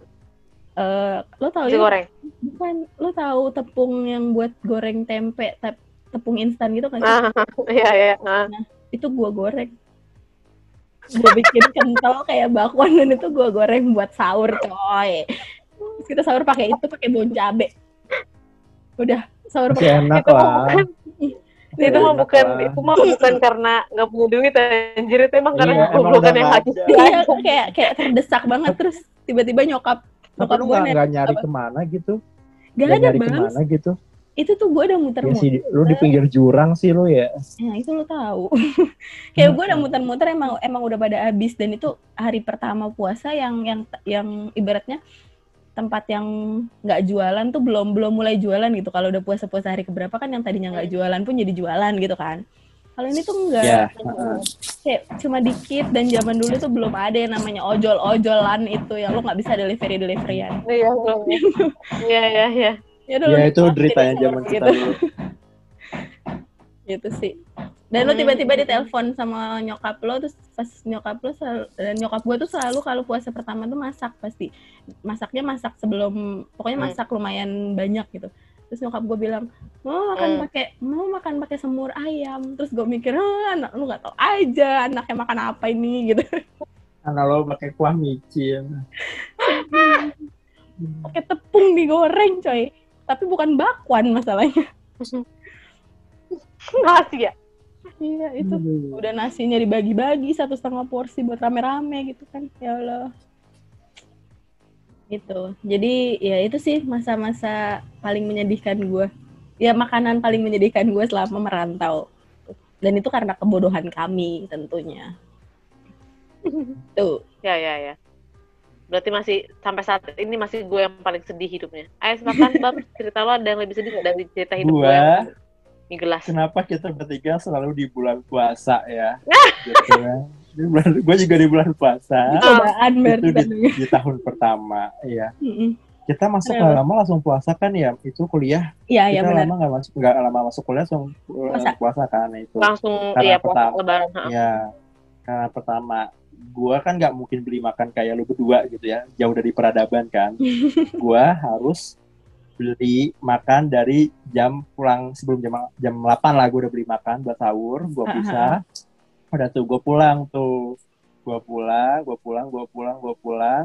Eh, lo tau Nasi ya goreng. bukan lo tahu tepung yang buat goreng tempe tep- tepung instan gitu kan Ah, Iya, iya. ah. itu gue goreng gue bikin kental kayak bakwan dan itu gue goreng buat sahur coy Terus kita sahur pakai itu pakai daun cabe udah sahur pakai enak Itu mah lah. bukan- itu mah bukan lah. itu mah bukan karena nggak punya duit anjir itu emang karena Iya, goblokan udah yang habis iya kayak kayak terdesak banget terus tiba-tiba nyokap nyokap lu gue nggak nggak nyari apa? ke mana gitu? gak Nggak ada nyari bang ke mana gitu? itu tuh gue udah Ya muter-muter sih, lu di pinggir jurang sih lu ya. nah itu lo tahu kayak gue udah muter-muter emang emang udah pada habis dan itu hari pertama puasa yang yang yang ibaratnya tempat yang nggak jualan tuh belum belum mulai jualan gitu kalau udah puasa-puasa hari keberapa kan yang tadinya nggak jualan pun jadi jualan gitu kan Kalau ini tuh enggak. Ya. Kayak cuma dikit dan zaman dulu tuh belum ada yang namanya ojol-ojolan itu yang lu nggak bisa delivery deliveryan. Iya, belum. Iya, iya, iya. Ya, Ya itu deritanya zaman kita dulu. gitu sih dan Hmm. tiba-tiba ditelepon sama nyokap lo terus pas nyokap lo selalu, dan nyokap gue tuh selalu kalau puasa pertama tuh masak pasti masaknya masak sebelum pokoknya Hmm. masak lumayan banyak gitu terus nyokap gue bilang mau makan Hmm. pakai mau makan pakai semur ayam terus gue mikir "Ah, anak lu nggak tau aja anaknya makan apa ini gitu Karena lo pakai kuah micin. pakai tepung digoreng coy tapi bukan bakwan masalahnya Nasi ya? Iya itu. Aduh. udah nasinya dibagi-bagi satu setengah porsi buat rame-rame gitu kan. Ya Allah. Gitu. Jadi ya itu sih masa-masa paling menyedihkan gue ya makanan paling menyedihkan gue selama merantau. Dan itu karena kebodohan kami tentunya. Tuh. Ya, ya, ya. Berarti masih sampai saat ini masih gue yang paling sedih hidupnya. Ayo silakan Bab, cerita lo ada yang lebih sedih dari cerita hidup gue? Mie gelas. kenapa kita bertiga selalu di bulan puasa ya? gitu. Di bulan, gue juga di bulan puasa. cobaan berarti itu di, di tahun pertama ya. Mm-mm. Kita masuk nggak lama langsung puasa kan ya? Itu kuliah. iya iya kita benar lama nggak masuk nggak lama masuk kuliah langsung uh, Puasa. puasa kan itu. Langsung Karena ya puasa pertama. lebaran. ha. Ya, karena pertama, gua kan nggak mungkin beli makan kayak lu berdua gitu ya, jauh dari peradaban kan. gua harus beli makan dari jam pulang sebelum jam jam 8 lah gua udah beli makan buat sahur, Ah, bisa. Udah tuh gua pulang tuh. Gua pulang, gua pulang, gua pulang, gua pulang.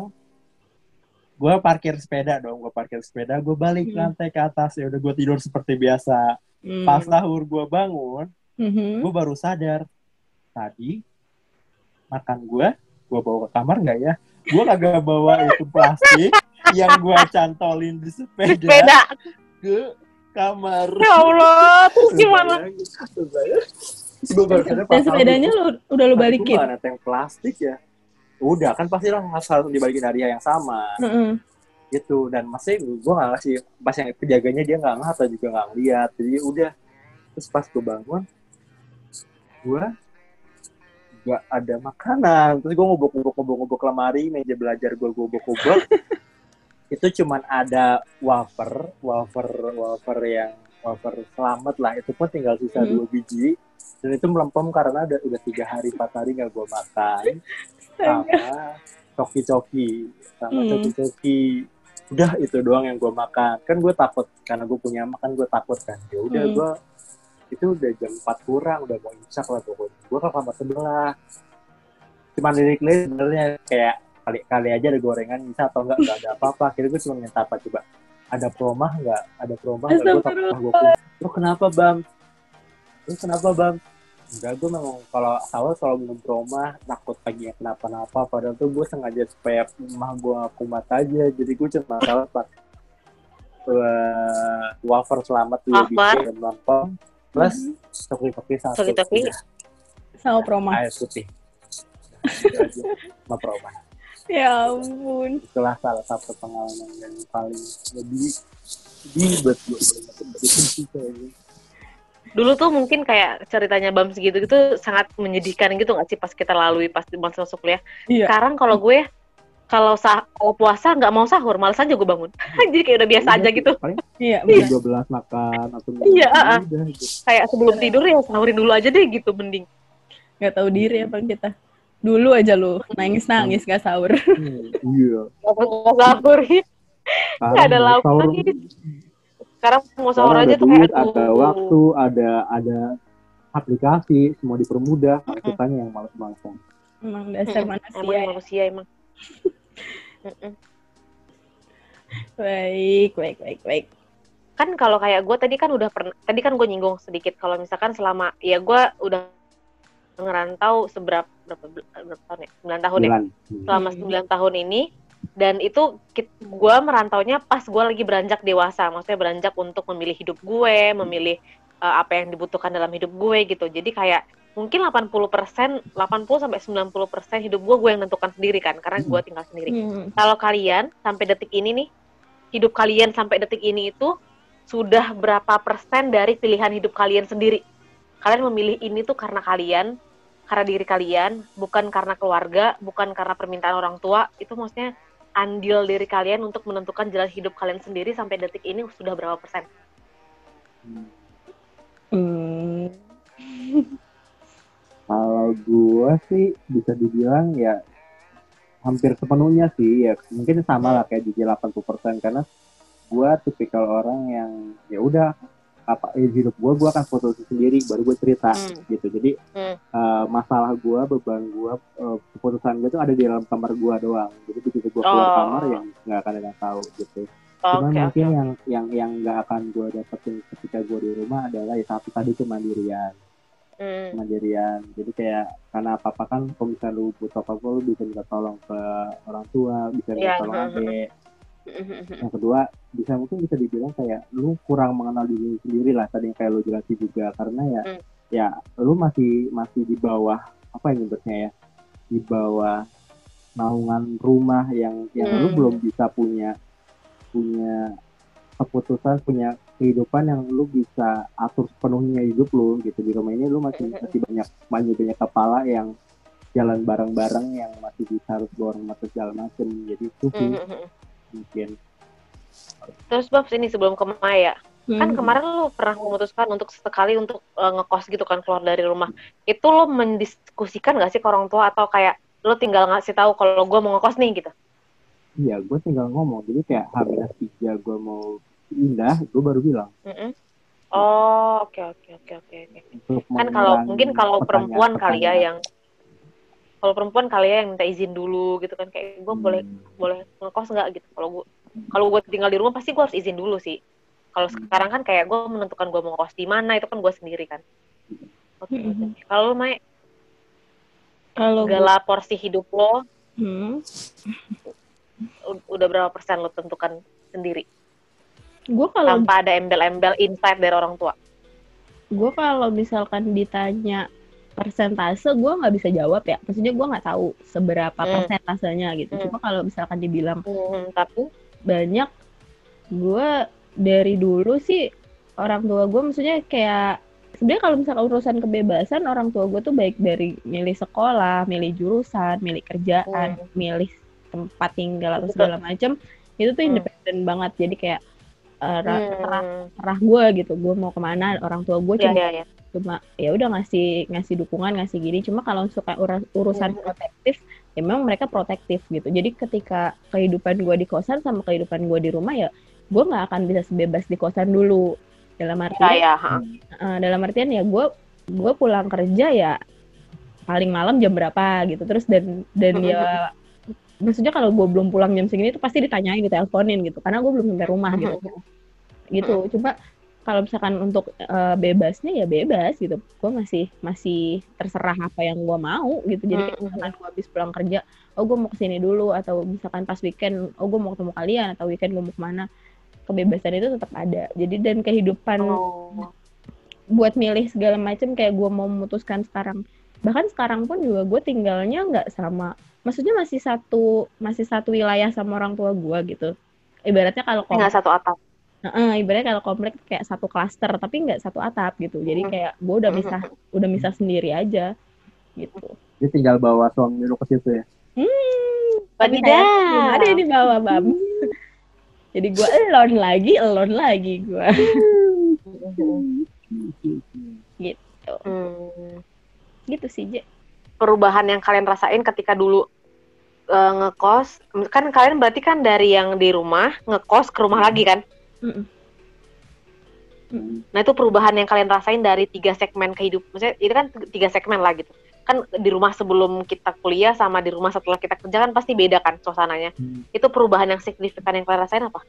Gua parkir sepeda dong, gua parkir sepeda, gua balik Hmm. lantai ke atas ya udah gua tidur seperti biasa. Hmm. Pas sahur gua bangun, Mhm. gue baru sadar tadi makan gue gue bawa ke kamar nggak ya gue kagak bawa itu plastik yang gue cantolin di sepeda, Sepeda. ke kamar. Ya Allah, terus gimana? Sadar dan sepedanya lu udah lu "Tadi balikin? gua mana tank plastik ya. Udah kan pasti lah harus dibalikin hadiah yang sama. Heeh. gitu dan masih gue nggak ngasih pas yang penjaganya dia nggak ngeliat atau juga nggak ngeliat. Jadi udah. Terus pas gue bangun gue nggak ada makanan. Terus gue ngobok ngobok ngobok ngobok lemari meja belajar gue ngobok itu cuman ada wafer wafer wafer yang wafer selamat lah. Itu pun tinggal sisa Hmm. dua biji. Dan itu melempem karena udah udah tiga hari empat hari nggak gue makan. Sama coki-coki sama Hmm. coki-coki. Udah itu doang yang gue makan. Kan gue takut karena gue punya makan gue takut kan. Ya udah Hmm. gue itu udah jam 4 kurang udah mau imsak lah pokoknya. Gue ke kamar sebelah. Cuman lirik-lirik sebenarnya kayak kali kali aja ada gorengan bisa atau enggak enggak ada apa-apa. Akhirnya gue cuma minta apa coba ada promah enggak? Ada promah enggak? Gue takut gue lu kenapa bang? Lu kenapa bang? Enggak gue memang kalau awal kalau minum promah takut paginya kenapa-napa. Padahal tuh gue sengaja supaya emah gue kumat aja jadi gue cuma salah pak. Uh, wafer selamat dua biji dan lempeng plus Mhm. topi-topi satu. Topi-topi. Udah, sama promo air putih. Sama promah ya ampun itulah salah satu pengalaman yang paling lebih di buat gue. Dulu tuh mungkin kayak ceritanya Bam segitu gitu sangat menyedihkan gitu nggak sih pas kita lalui pas masuk masuk kuliah. Iya. Sekarang kalau gue kalau sah kalau puasa nggak mau sahur, malas aja gue bangun. Jadi kayak udah biasa aja Udah, gitu. iya jam benar 12 makan atau Iya, ah, ah. udah gitu. Kayak sebelum tidur ya sahurin dulu aja deh gitu mending. nggak tahu diri apa kita dulu aja lu nangis nangis gak sahur Hmm, iya Nggak sahur. Nggak ada lauk lagi. Sekarang mau sahur aja tuh kayak ada waktu ada ada aplikasi semua dipermudah Mm-mm. kitanya yang malas-malasan emang dasar Mm-mm. manusia Emang ya. manusia emang. Baik baik baik baik kan kalau kayak gue tadi kan udah pernah tadi kan gue nyinggung sedikit kalau misalkan selama ya gue udah ngerantau seberapa berapa, berapa tahun ya? 9 tahun ya? Bulan. selama Hmm. 9 tahun ini. Dan itu gue merantaunya pas gue lagi beranjak dewasa. Maksudnya beranjak untuk memilih hidup gue memilih uh, apa yang dibutuhkan dalam hidup gue gitu. Jadi kayak mungkin 80 persen 80 sampai 90 persen hidup gue gue yang nentukan sendiri kan. Karena gue tinggal sendiri. Hmm. kalau kalian sampai detik ini nih hidup kalian sampai detik ini itu sudah berapa persen dari pilihan hidup kalian sendiri kalian memilih ini tuh karena kalian karena diri kalian bukan karena keluarga bukan karena permintaan orang tua. Itu maksudnya andil diri kalian untuk menentukan jalan hidup kalian sendiri sampai detik ini sudah berapa persen. Hmm. Kalau gue sih bisa dibilang ya hampir sepenuhnya sih ya mungkin sama lah kayak di 80% karena gue tipikal orang yang ya udah apa eh, hidup gue gue akan foto sendiri baru gue cerita Hmm. gitu jadi Hmm. eh, masalah gue beban gue eh, keputusan gue tuh ada di dalam kamar gue doang jadi begitu gue keluar Oh. kamar yang nggak akan ada yang tahu gitu oke Cuman oke mungkin yang yang yang nggak akan gue dapetin ketika gue di rumah adalah ya satu tadi tuh mandirian Hmm. mandirian jadi kayak karena apa apa kan kalau misalnya lu butuh apa apa lu bisa minta tolong ke orang tua bisa minta Iya, tolong adik yang kedua bisa mungkin bisa dibilang kayak lu kurang mengenal diri sendiri lah tadi yang kayak lu jelasin juga karena ya Hmm. ya lu masih masih di bawah apa yang nyebutnya ya di bawah naungan rumah yang yang lu Hmm. belum bisa punya punya keputusan punya kehidupan yang lu bisa atur sepenuhnya hidup lu gitu di rumah ini lu masih Hmm. masih banyak banyak banyak kepala yang jalan bareng-bareng yang masih bisa harus borong atau segala macem jadi itu sih Mhm. Mungkin. Terus Babs ini sebelum ke Maya. Kan Hmm. kemarin lu pernah memutuskan untuk sekali untuk eh, ngekos gitu kan keluar dari rumah. Itu lo mendiskusikan gak sih ke orang tua? Atau kayak lo tinggal ngasih tahu kalau gue mau ngekos nih gitu? Iya gue tinggal ngomong. Jadi kayak H tiga gue mau pindah gue baru bilang. Mm-mm. oh oke oke oke oke oke. Kan kalau mungkin kalau perempuan kali ya yang kalau perempuan kali ya yang minta izin dulu gitu kan kayak gue boleh Hmm. boleh ngekos nggak gitu kalau gue kalau gue tinggal di rumah pasti gue harus izin dulu sih kalau Hmm. sekarang kan kayak gue menentukan gue mau ngekos di mana itu kan gue sendiri kan oke oke. Mhm. kalau Mai Kalau gue, segala porsi hidup lo hmm, udah berapa persen lo tentukan sendiri gue kalau tanpa ada embel-embel insight dari orang tua gue kalau misalkan ditanya persentase gue nggak bisa jawab ya. Maksudnya gue nggak tahu seberapa Hmm. persentasenya gitu. Hmm. cuma kalau misalkan dibilang Hmm, tapi? banyak gue dari dulu sih orang tua gue maksudnya kayak sebenarnya kalau misalkan urusan kebebasan orang tua gue tuh baik dari milih sekolah milih jurusan milih kerjaan milih tempat tinggal atau segala macam itu tuh Hmm. independen banget. Jadi kayak eh, ra- terserah hmm, terserah gue gitu. Gue mau ke mana orang tua gue ya cuma ya ya cuma ya udah ngasih ngasih dukungan ngasih gini. Cuma kalau suka urusan Hmm. protektif ya memang mereka protektif gitu. Jadi ketika kehidupan gue di kosan sama kehidupan gue di rumah ya gue nggak akan bisa sebebas di kosan dulu. Dalam ya artian ya ha. eh, dalam artian ya gue gue pulang kerja ya paling malam jam berapa gitu. Terus dan dan Hmm. ya maksudnya kalau gue belum pulang jam segini tuh pasti ditanyain diteleponin gitu. Karena gue belum sampai rumah gitu. Gitu. Cuma kalau misalkan untuk eh, bebasnya ya bebas gitu. Gue masih masih terserah apa yang gue mau gitu. Jadi kayak misalkan gue habis pulang kerja oh gue mau ke sini dulu atau misalkan pas weekend oh gue mau ketemu kalian atau weekend gue mau ke mana kebebasan itu tetap ada. Jadi dan kehidupan Oh. buat milih segala macam kayak gue mau memutuskan sekarang. Bahkan sekarang pun juga gue tinggalnya nggak sama. Maksudnya masih satu masih satu wilayah sama orang tua gue gitu. Ibaratnya kalau nggak satu atap Heeh, ibaratnya kalau komplek kayak satu klaster tapi nggak satu atap gitu. Jadi kayak gue udah misah udah misah sendiri aja gitu. Dia tinggal bawa suami lu ke situ ya. Hmm, tapi Wadidaw. saya belum ada yang dibawa bam. Jadi gue alone lagi, alone lagi gue. gitu, Hmm. gitu sih Je. perubahan yang kalian rasain ketika dulu eh, ngekos kan kalian berarti kan dari yang di rumah ngekos ke rumah lagi kan Mm-mm. nah itu perubahan yang kalian rasain dari tiga segmen kehidupan maksudnya itu kan tiga segmen lah gitu kan di rumah sebelum kita kuliah sama di rumah setelah kita kerja kan pasti beda kan suasananya Hmm. itu perubahan yang signifikan yang kalian rasain apa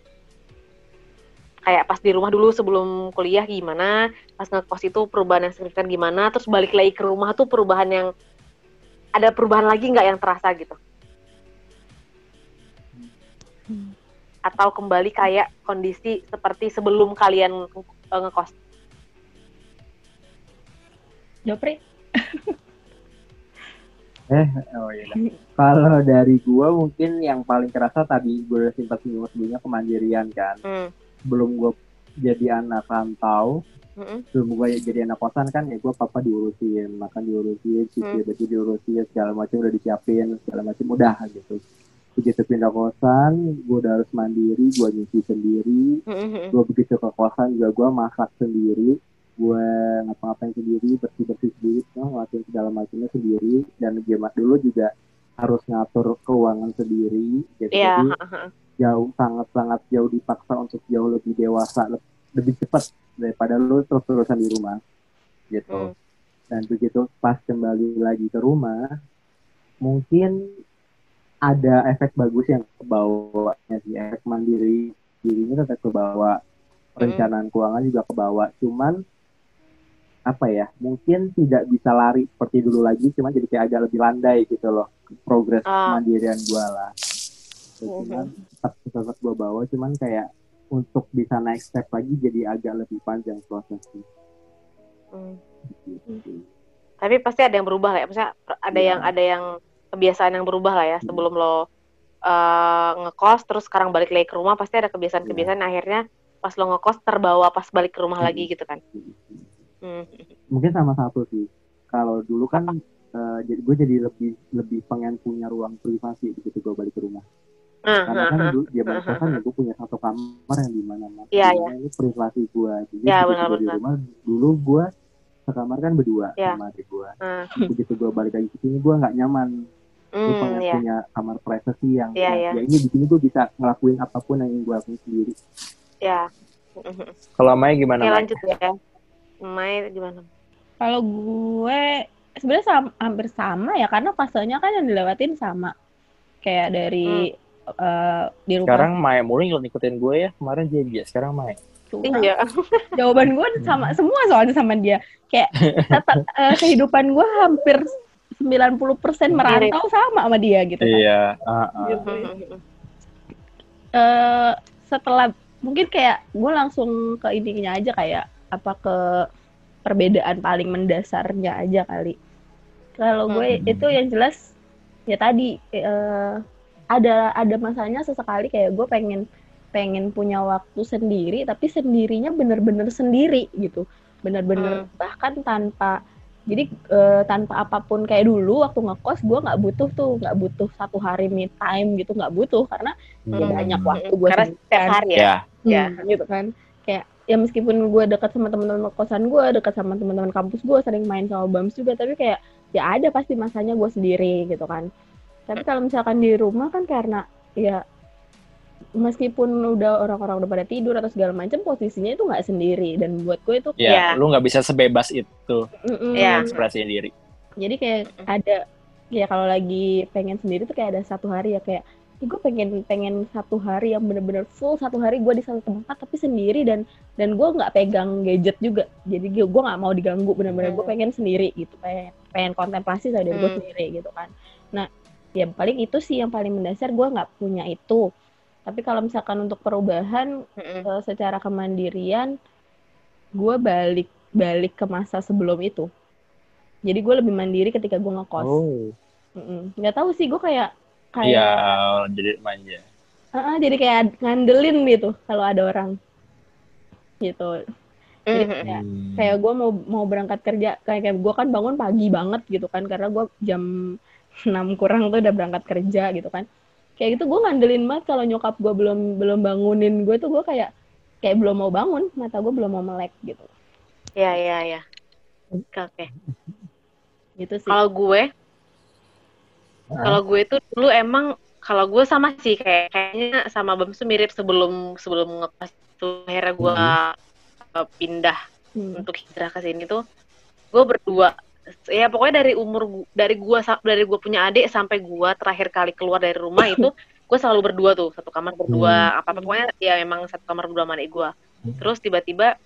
kayak pas di rumah dulu sebelum kuliah gimana pas ngekos itu perubahan yang signifikan gimana terus balik lagi ke rumah tuh perubahan yang ada perubahan lagi nggak yang terasa gitu Hmm. Atau kembali kayak kondisi seperti sebelum kalian eh, ngekos Jopri. Oh iya. Kalau dari gua mungkin yang paling kerasa tadi gue udah sempat singgung sebelumnya kemandirian kan. hmm. Belum gua jadi anak rantau Mm-mm. sebelum gue jadi anak kosan kan ya gue papa diurusin makan diurusin cuci Hmm. baju diurusin segala macam udah disiapin segala macam udah gitu begitu pindah kosan gue udah harus mandiri gue nyuci sendiri Mm-mm. gue begitu ke kosan juga gue masak sendiri gue ngapa-ngapain sendiri bersih bersih sendiri no, ngelakuin segala macamnya sendiri dan zaman dulu juga harus ngatur keuangan sendiri jadi, Iya. jadi ha-ha. jauh sangat sangat jauh dipaksa untuk jauh lebih dewasa le- lebih cepat daripada lu terus terusan di rumah gitu Hmm. dan begitu pas kembali lagi ke rumah mungkin ada efek bagus yang ke bawahnya sih efek mandiri dirinya tetap ke bawah perencanaan keuangan juga ke bawah cuman apa ya mungkin tidak bisa lari seperti dulu lagi cuman jadi kayak agak lebih landai gitu loh progres Ah. mandirian gua lah cuman tetap tetap gua bawa cuman kayak untuk bisa naik step lagi jadi agak lebih panjang prosesnya Hmm. gitu. Tapi pasti ada yang berubah lah ya. Maksudnya ada Iya. yang ada yang kebiasaan yang berubah lah ya. Sebelum lo eh, ngekos terus sekarang balik lagi ke rumah pasti ada kebiasaan-kebiasaan yang akhirnya pas lo ngekos terbawa pas balik ke rumah Hmm. lagi gitu kan. Hmm. mungkin sama satu sih. Kalau dulu kan eh, jadi gue jadi lebih lebih pengen punya ruang privasi begitu gue balik ke rumah. Nah, karena kan dulu dia balik ya gue punya satu kamar yang di mana mana. Iya, ini privasi gue jadi Iya, begitu benar, gue di benar. rumah dulu gue sekamar kan berdua Iya. sama adik gue begitu gue balik lagi ke sini gue nggak nyaman gue hmm, pengen ya. punya kamar privasi yang Iya, yang- iya. ya ini di sini gue bisa ngelakuin apa pun yang ingin gue lakuin sendiri Ya. kalau Maya gimana Maya? lanjut ya. Mai gimana? Kalau gue sebenarnya sam- hampir sama ya karena fasenya kan yang dilewatin sama. Kayak dari eh, di rumah sekarang Maya mulu ngikut ngikutin gue ya kemarin dia dia sekarang curang. Iya. Jawaban gue sama semua soalnya sama dia. Kayak tetap eh, kehidupan gue hampir 90% merantau sama sama dia gitu kan. iya ah. Gitu. Eh, setelah mungkin kayak gue langsung ke intinya aja kayak apa ke perbedaan paling mendasarnya aja kali. Kalau gue Hmm. itu yang jelas ya tadi eh, ada ada masanya sesekali kayak gue pengen pengen punya waktu sendiri tapi sendirinya bener-bener sendiri gitu bener-bener bahkan tanpa jadi eh, tanpa apa pun kayak dulu waktu ngekos gue nggak butuh tuh nggak butuh satu hari me time gitu nggak butuh karena ya Hmm. banyak waktu gue Karena setiap hari ya. ya. Hmm, gitu kan. Kayak ya meskipun gue dekat sama teman-teman kosan gue dekat sama teman-teman kampus gue sering main sama bams juga tapi kayak ya ada pasti masanya gue sendiri gitu kan. Tapi kalau misalkan di rumah kan karena ya meskipun udah orang-orang udah pada tidur atau segala macam posisinya itu nggak sendiri dan buat gue itu ya Iya. lu nggak bisa sebebas itu. Iya. ekspresi diri jadi kayak ada ya kalau lagi pengen sendiri tuh kayak ada satu hari ya kayak "Ih, gue pengen pengen satu hari yang bener-bener full satu hari gue di satu tempat tapi sendiri dan dan gue nggak pegang gadget juga jadi gue gue nggak mau diganggu bener-bener gue Hmm. pengen sendiri gitu pengen pengen kontemplasi sama diri gue Hmm. sendiri gitu kan nah ya paling itu sih yang paling mendasar gue nggak punya itu tapi kalau misalkan untuk perubahan Mm-mm. eh, secara kemandirian gue balik balik ke masa sebelum itu. Jadi gue lebih mandiri ketika gue ngekos. Oh. Mm-mm. nggak tahu sih gue kayak kayak iya jadi manja. Heeh, jadi kayak ngandelin gitu kalau ada orang. Gitu. Jadi kayak, Hmm. kayak gue mau mau berangkat kerja kayak, kayak gue kan bangun pagi banget gitu kan karena gue jam 6 kurang tuh udah berangkat kerja gitu kan kayak gitu gue ngandelin banget kalau nyokap gue belum belum bangunin gue tuh gue kayak kayak belum mau bangun mata gue belum mau melek gitu Iya, iya, iya. Oke, oke. gitu sih Kalau gue, kalau gue tuh dulu emang kalau gue sama sih kayak kayaknya sama Bams tuh mirip sebelum sebelum ngekos tuh akhirnya gue uh, pindah Hmm. untuk hijrah ke sini tuh gue berdua ya pokoknya dari umur dari gua dari gua punya adik sampai gua terakhir kali keluar dari rumah itu gue selalu berdua tuh satu kamar berdua apa apa pokoknya ya emang satu kamar berdua sama adik gue terus tiba-tiba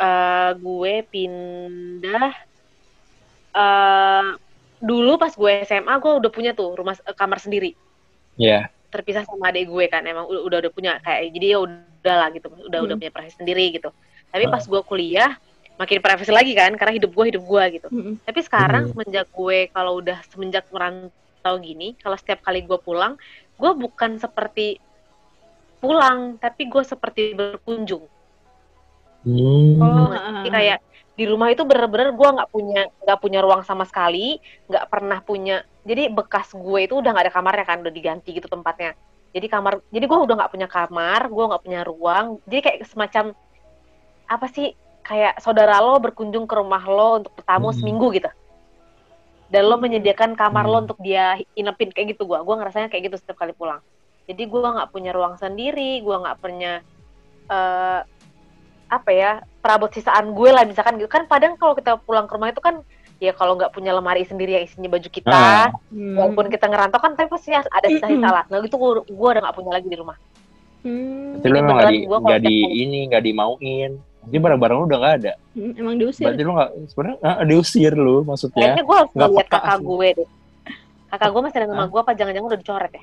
eh, gue pindah eh dulu pas gue SMA gue udah punya tuh rumah eh, kamar sendiri. Iya. terpisah sama adik gue kan emang udah udah, udah punya kayak jadi ya udah lah gitu udah udah Hmm. punya privasi sendiri gitu. Tapi pas gue kuliah makin privasi lagi kan karena hidup gue hidup gue gitu Mm-mm. tapi sekarang Hmm. semenjak gue kalau udah semenjak merantau gini kalau setiap kali gue pulang gue bukan seperti pulang tapi gue seperti berkunjung Hmm. Oh, Jadi kayak di rumah itu bener-bener gue nggak punya nggak punya ruang sama sekali, nggak pernah punya. Jadi bekas gue itu udah nggak ada kamarnya kan, udah diganti gitu tempatnya. Jadi kamar, jadi gue udah nggak punya kamar, gue nggak punya ruang. Jadi kayak semacam apa sih? Kayak saudara lo berkunjung ke rumah lo untuk bertamu Hmm. seminggu gitu. Dan lo menyediakan kamar lo Hmm. untuk dia inepin kayak gitu gue. Gue ngerasanya kayak gitu setiap kali pulang. Jadi gue nggak punya ruang sendiri, gue nggak punya eh, apa ya perabot sisaan gue lah misalkan gitu kan padahal kalau kita pulang ke rumah itu kan ya kalau nggak punya lemari sendiri yang isinya baju kita. Hmm. walaupun kita ngerantau kan tapi pasti ada sisa-sisa lah nah itu gue, gue udah nggak punya lagi di rumah Hmm. Lu emang nggak di, nggak di ini nggak dimauin. Jadi barang-barang lu udah nggak ada. Hmm, Emang diusir. Berarti lu nggak sebenarnya ah, diusir lu maksudnya. kayaknya gue harus ngeliat peka kakak sih. gue deh kakak gue masih ada Hah? gue apa jangan-jangan udah dicoret ya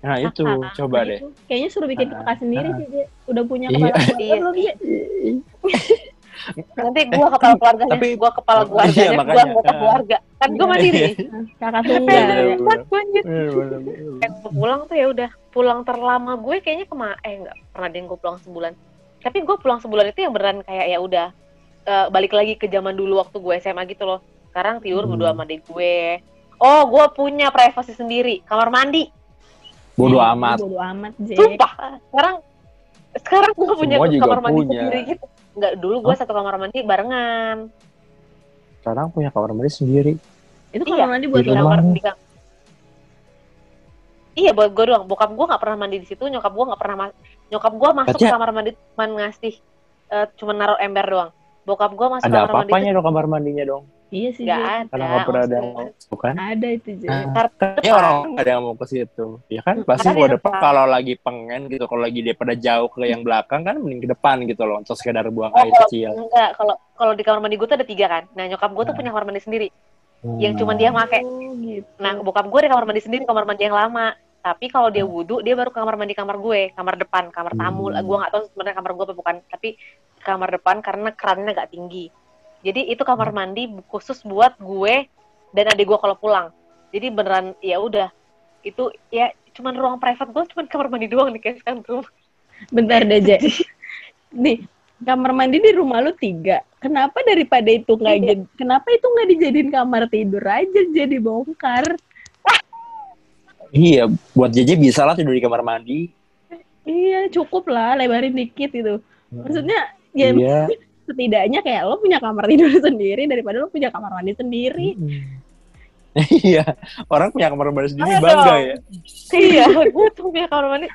Nah itu Kakak. coba Nah, deh. itu. Kayaknya suruh bikin Ah, kakak sendiri ah. sih, Je. Udah punya Iya. kepala keluarga Iya. belum, Je? nanti gue kepala keluarganya tapi- gue kepala Iya, keluarganya gue anggota Ah. keluarga kan gue mandiri Kakak Iya, tunggal. iya, ya. iya. Kuat gua pulang tuh ya udah pulang terlama gue kayaknya kema eh nggak pernah deh gue pulang sebulan tapi gue pulang sebulan itu yang beneran kayak ya udah eh, balik lagi ke zaman dulu waktu gue SMA gitu loh sekarang tidur Hmm. berdua sama adik gue oh gue punya privasi sendiri kamar mandi Bodoh Hmm, amat. Bodoh amat, Je. sumpah sekarang sekarang gue punya kamar mandi punya. sendiri gitu nggak dulu gue satu kamar mandi barengan Sekarang punya kamar mandi sendiri. Itu Iya. kamar mandi buat Di kamar di Iya buat gue doang. Bokap gue nggak pernah mandi di situ. Nyokap gue nggak pernah nyokap gue masuk ke kamar mandi cuma ngasih eh, cuma naruh ember doang. Bokap gue masuk Ada kamar mandi apa-apanya dong kamar mandinya dong. Iya sih, nggak Je. ada. Karena nggak pernah ada yang mau, bukan? Ada itu, Je. Ah. Karena Ya orang nggak ada yang mau ke situ. Ya kan pasti Makanya gua apa? depan kalau lagi pengen gitu, kalau lagi dia pada jauh ke yang belakang kan mending ke depan gitu loh, untuk sekedar buang Oh, air kalau- kecil. enggak kalau kalau di kamar mandi gue tuh ada tiga kan. Nah nyokap gue tuh Nah. punya kamar mandi sendiri. Hmm. Yang cuma dia make. Oh, gitu. Nah bokap gue di kamar mandi sendiri kamar mandi yang lama. Tapi kalau dia wudhu dia baru ke kamar mandi kamar gue, kamar depan, kamar tamu. Hmm. Gue nggak tahu sebenarnya kamar gue apa bukan. Tapi kamar depan karena kerannya agak tinggi. Jadi itu kamar mandi khusus buat gue dan adik gue kalau pulang. Jadi beneran ya udah itu ya cuman ruang private gue cuman kamar mandi doang nih kayak sekarang tuh. Bentar deh, Je. Nih, kamar mandi di rumah lu tiga. Kenapa daripada itu nggak Iya. jadi, kenapa itu nggak dijadiin kamar tidur aja jadi bongkar? Iya, buat JJ bisa lah tidur di kamar mandi. Iya, cukup lah, lebarin dikit gitu. Maksudnya, ya Iya. setidaknya kayak lo punya kamar tidur sendiri daripada lo punya kamar mandi sendiri. Iya, orang punya kamar mandi sendiri Ayo bangga dong. ya. iya, gue tuh punya kamar mandi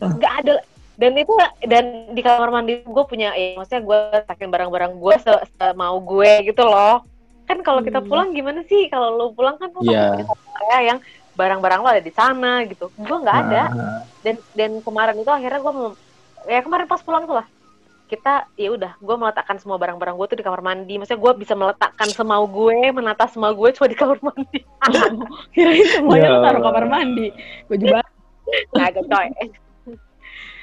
nggak ada dan itu dan di kamar mandi gue punya ya maksudnya gue saking barang-barang gue se, mau gue gitu loh kan kalau kita Hmm. pulang gimana sih kalau lo pulang kan lo pasti punya satu area yang barang-barang lo ada di sana gitu. Gue nggak ada. Nah, dan dan kemarin itu akhirnya gue ya kemarin pas pulang tuh lah. Kita ya udah gue meletakkan semua barang-barang gue tuh di kamar mandi. Maksudnya gue bisa meletakkan semau gue menata semua gue cuma di kamar mandi. Kirain semuanya Ya lo taruh kamar mandi. Baju baju. agak coy.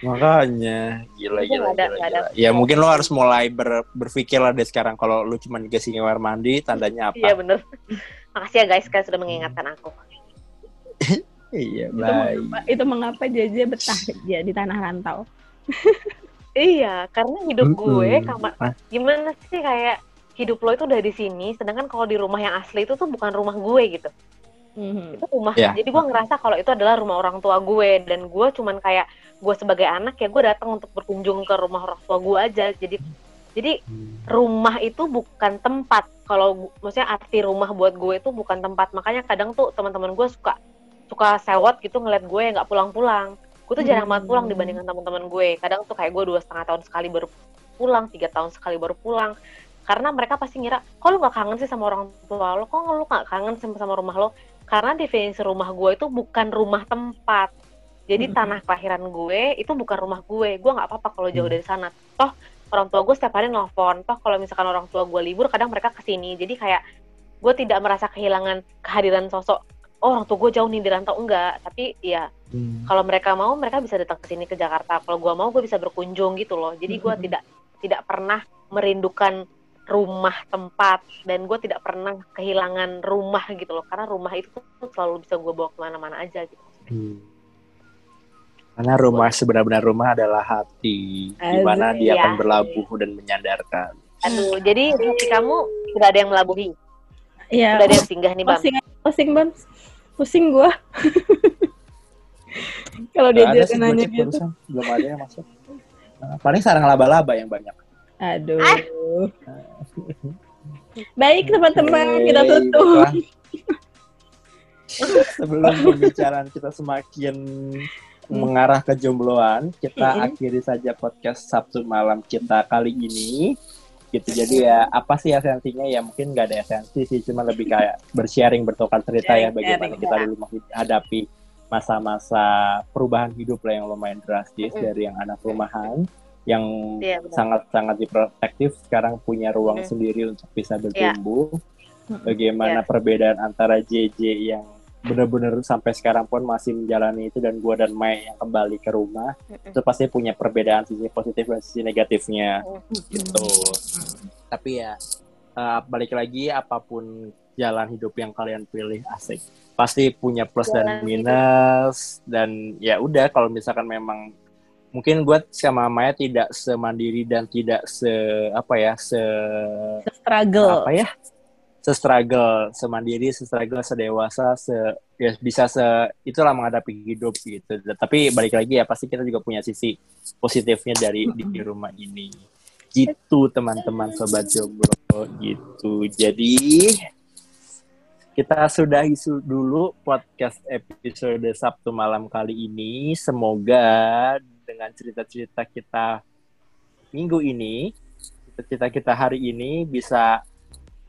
Makanya. Gila gila, ada- gila, gila. Ya mungkin lo harus mulai ber- berpikir lah deh sekarang kalau lu cuma dikasih kamar mandi tandanya apa? iya bener. Makasih ya guys kalian sudah mengingatkan aku Iya, Itu, baik. mengapa, itu mengapa JJ betah ya di tanah rantau. Iya, karena hidup gue kamar Ah. gimana sih kayak hidup lo itu udah di sini, sedangkan kalau di rumah yang asli itu tuh bukan rumah gue gitu. Mhm. Itu rumah. Iya. Jadi gue ngerasa kalau itu adalah rumah orang tua gue dan gue cuman kayak gue sebagai anak ya gue datang untuk berkunjung ke rumah orang tua gue aja. Jadi jadi rumah itu bukan tempat. Kalau maksudnya arti rumah buat gue itu bukan tempat. Makanya kadang tuh teman-teman gue suka suka sewot gitu ngeliat gue nggak pulang-pulang. Gue tuh jarang banget pulang Hmm. dibandingkan teman-teman gue. Kadang tuh kayak gue dua setengah tahun sekali baru pulang, tiga tahun sekali baru pulang. Karena mereka pasti ngira, kok lu gak kangen sih sama orang tua lo? Kok lu gak kangen sama, sama rumah lo? Karena definisi rumah gue itu bukan rumah tempat. Jadi Hmm. tanah kelahiran gue itu bukan rumah gue. Gue nggak apa-apa kalau jauh Hmm. dari sana. Toh orang tua gue setiap hari nelfon. Toh kalau misalkan orang tua gue libur, kadang mereka ke sini. Jadi kayak gue tidak merasa kehilangan kehadiran sosok. Oh orang tua gue jauh nih di rantau enggak. Tapi ya Hmm. kalau mereka mau mereka bisa datang ke sini ke Jakarta. Kalau gue mau gue bisa berkunjung gitu loh. Jadi gue Mhm. tidak tidak pernah merindukan rumah tempat dan gue tidak pernah kehilangan rumah gitu loh karena rumah itu tuh selalu bisa gue bawa ke mana-mana aja gitu Hmm. Karena rumah sebenar-benar rumah adalah hati, di mana dia Asik. akan berlabuh dan menyandarkan. Aduh, jadi hati kamu udah ada yang melabuhi, Iya. udah ada yang singgah nih bang. Pusing, pusing bang, pusing gua. Kalau dia sih nanya gitu. barusan, belum ada yang masuk. Nah, paling sarang laba-laba yang banyak. Aduh. Baik teman-teman, Oke, kita tutup. Sebelum pembicaraan kita semakin mengarah ke jombloan, kita Mm-mm. akhiri saja podcast Sabtu malam kita kali ini. Gitu. Jadi ya apa sih esensinya ya mungkin nggak ada esensi sih, cuma lebih kayak bersharing, bertukar cerita ya bagaimana kita dulu menghadapi masa-masa perubahan hidup lah yang lumayan drastis Mm. dari yang anak rumahan yang Iya, sangat-sangat diprotektif sekarang punya ruang Mm. sendiri untuk bisa bertumbuh. Mm. Bagaimana perbedaan antara JJ yang benar-benar sampai sekarang pun masih menjalani itu dan gua dan Mai yang kembali ke rumah Mm-mm. itu pasti punya perbedaan sisi positif dan sisi negatifnya gitu. Tapi ya eh, balik lagi apa pun jalan hidup yang kalian pilih asik pasti punya plus dan Jalan hidup. minus dan ya udah kalau misalkan memang mungkin gue sama Maya tidak semandiri dan tidak se apa ya se Struggle. apa ya se struggle semandiri se struggle sedewasa se ya bisa se itulah menghadapi hidup gitu. Tapi balik lagi ya pasti kita juga punya sisi positifnya dari di rumah ini. Gitu teman-teman sobat jomblo gitu. Jadi kita sudah isu dulu podcast episode Sabtu malam kali ini. Semoga dengan cerita-cerita kita minggu ini cerita kita hari ini bisa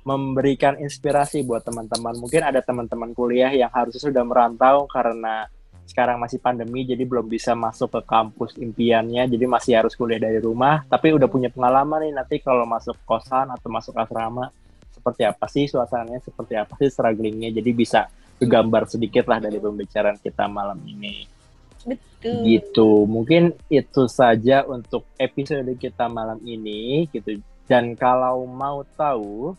memberikan inspirasi buat teman-teman. Mungkin ada teman-teman kuliah yang harusnya sudah merantau karena sekarang masih pandemi jadi belum bisa masuk ke kampus impiannya jadi masih harus kuliah dari rumah. Tapi udah punya pengalaman nih nanti kalau masuk kosan atau masuk asrama seperti apa sih suasananya seperti apa sih strugglingnya? Jadi bisa kegambar sedikit lah dari pembicaraan kita malam ini. Betul. gitu. Mungkin itu saja untuk episode kita malam ini gitu. Dan kalau mau tahu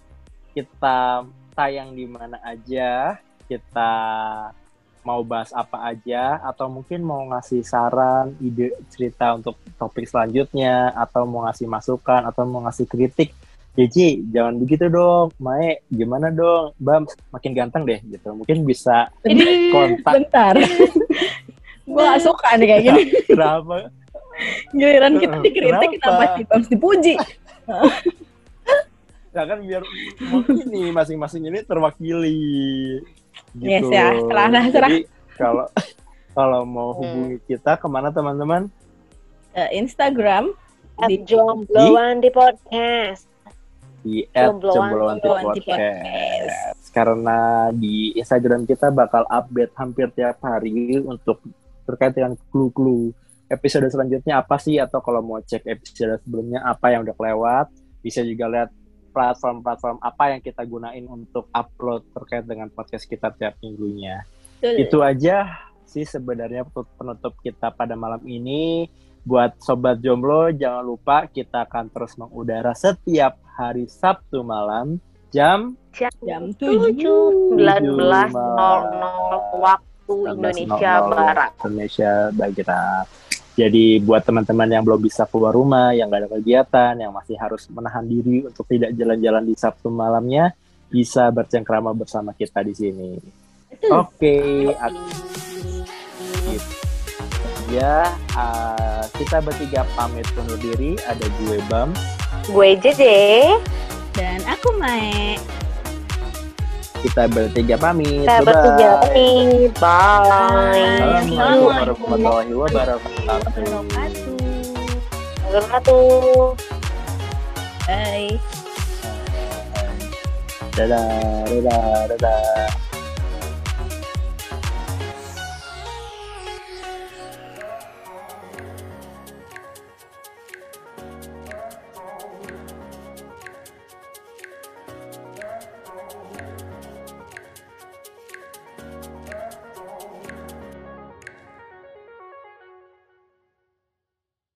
kita tayang di mana aja kita mau bahas apa aja atau mungkin mau ngasih saran ide cerita untuk topik selanjutnya atau mau ngasih masukan atau mau ngasih kritik Cici, jangan begitu dong. Mae, gimana dong? Bam, makin ganteng deh gitu. Mungkin bisa Ini kontak. bentar. gue gak suka nih kayak gini. Kenapa? Giliran kita dikritik Kenapa? kenapa sih harus dipuji? Ya kan biar ini masing-masing ini terwakili. Yes, Gitu. ya. Serah, serah, serah. Jadi kalau kalau mau Hmm. hubungi kita ke mana teman-teman? Eh, Instagram At di jombloan di podcast. Di Jombloan Jombloan Podcast. Karena di Instagram kita bakal update hampir tiap hari untuk terkait dengan clue-clue episode selanjutnya apa sih atau kalau mau cek episode sebelumnya apa yang udah kelewat bisa juga lihat platform-platform apa yang kita gunain untuk upload terkait dengan podcast kita tiap minggunya. Betul. Itu aja sih sebenarnya penutup kita pada malam ini. Buat sobat jomblo jangan lupa kita akan terus mengudara setiap hari Sabtu malam jam jam 7 7. 19.00 waktu Indonesia 19.00 Barat. Indonesia Barat. Jadi buat teman-teman yang belum bisa keluar rumah, yang gak ada kegiatan, yang masih harus menahan diri untuk tidak jalan-jalan di Sabtu malamnya, bisa bercengkrama bersama kita di sini. Oke, ak- gitu. ya uh, kita bertiga pamit undur diri. Ada gue Bam, Gue JJ. Dan aku Mae. Kita bertiga pamit. Kita Bye-bye. bertiga nih. Bye. Assalamualaikum warahmatullahi wabarakatuh. Wabarakatuh. Wabarakatuh. Bye. Dadah, dadah, dadah.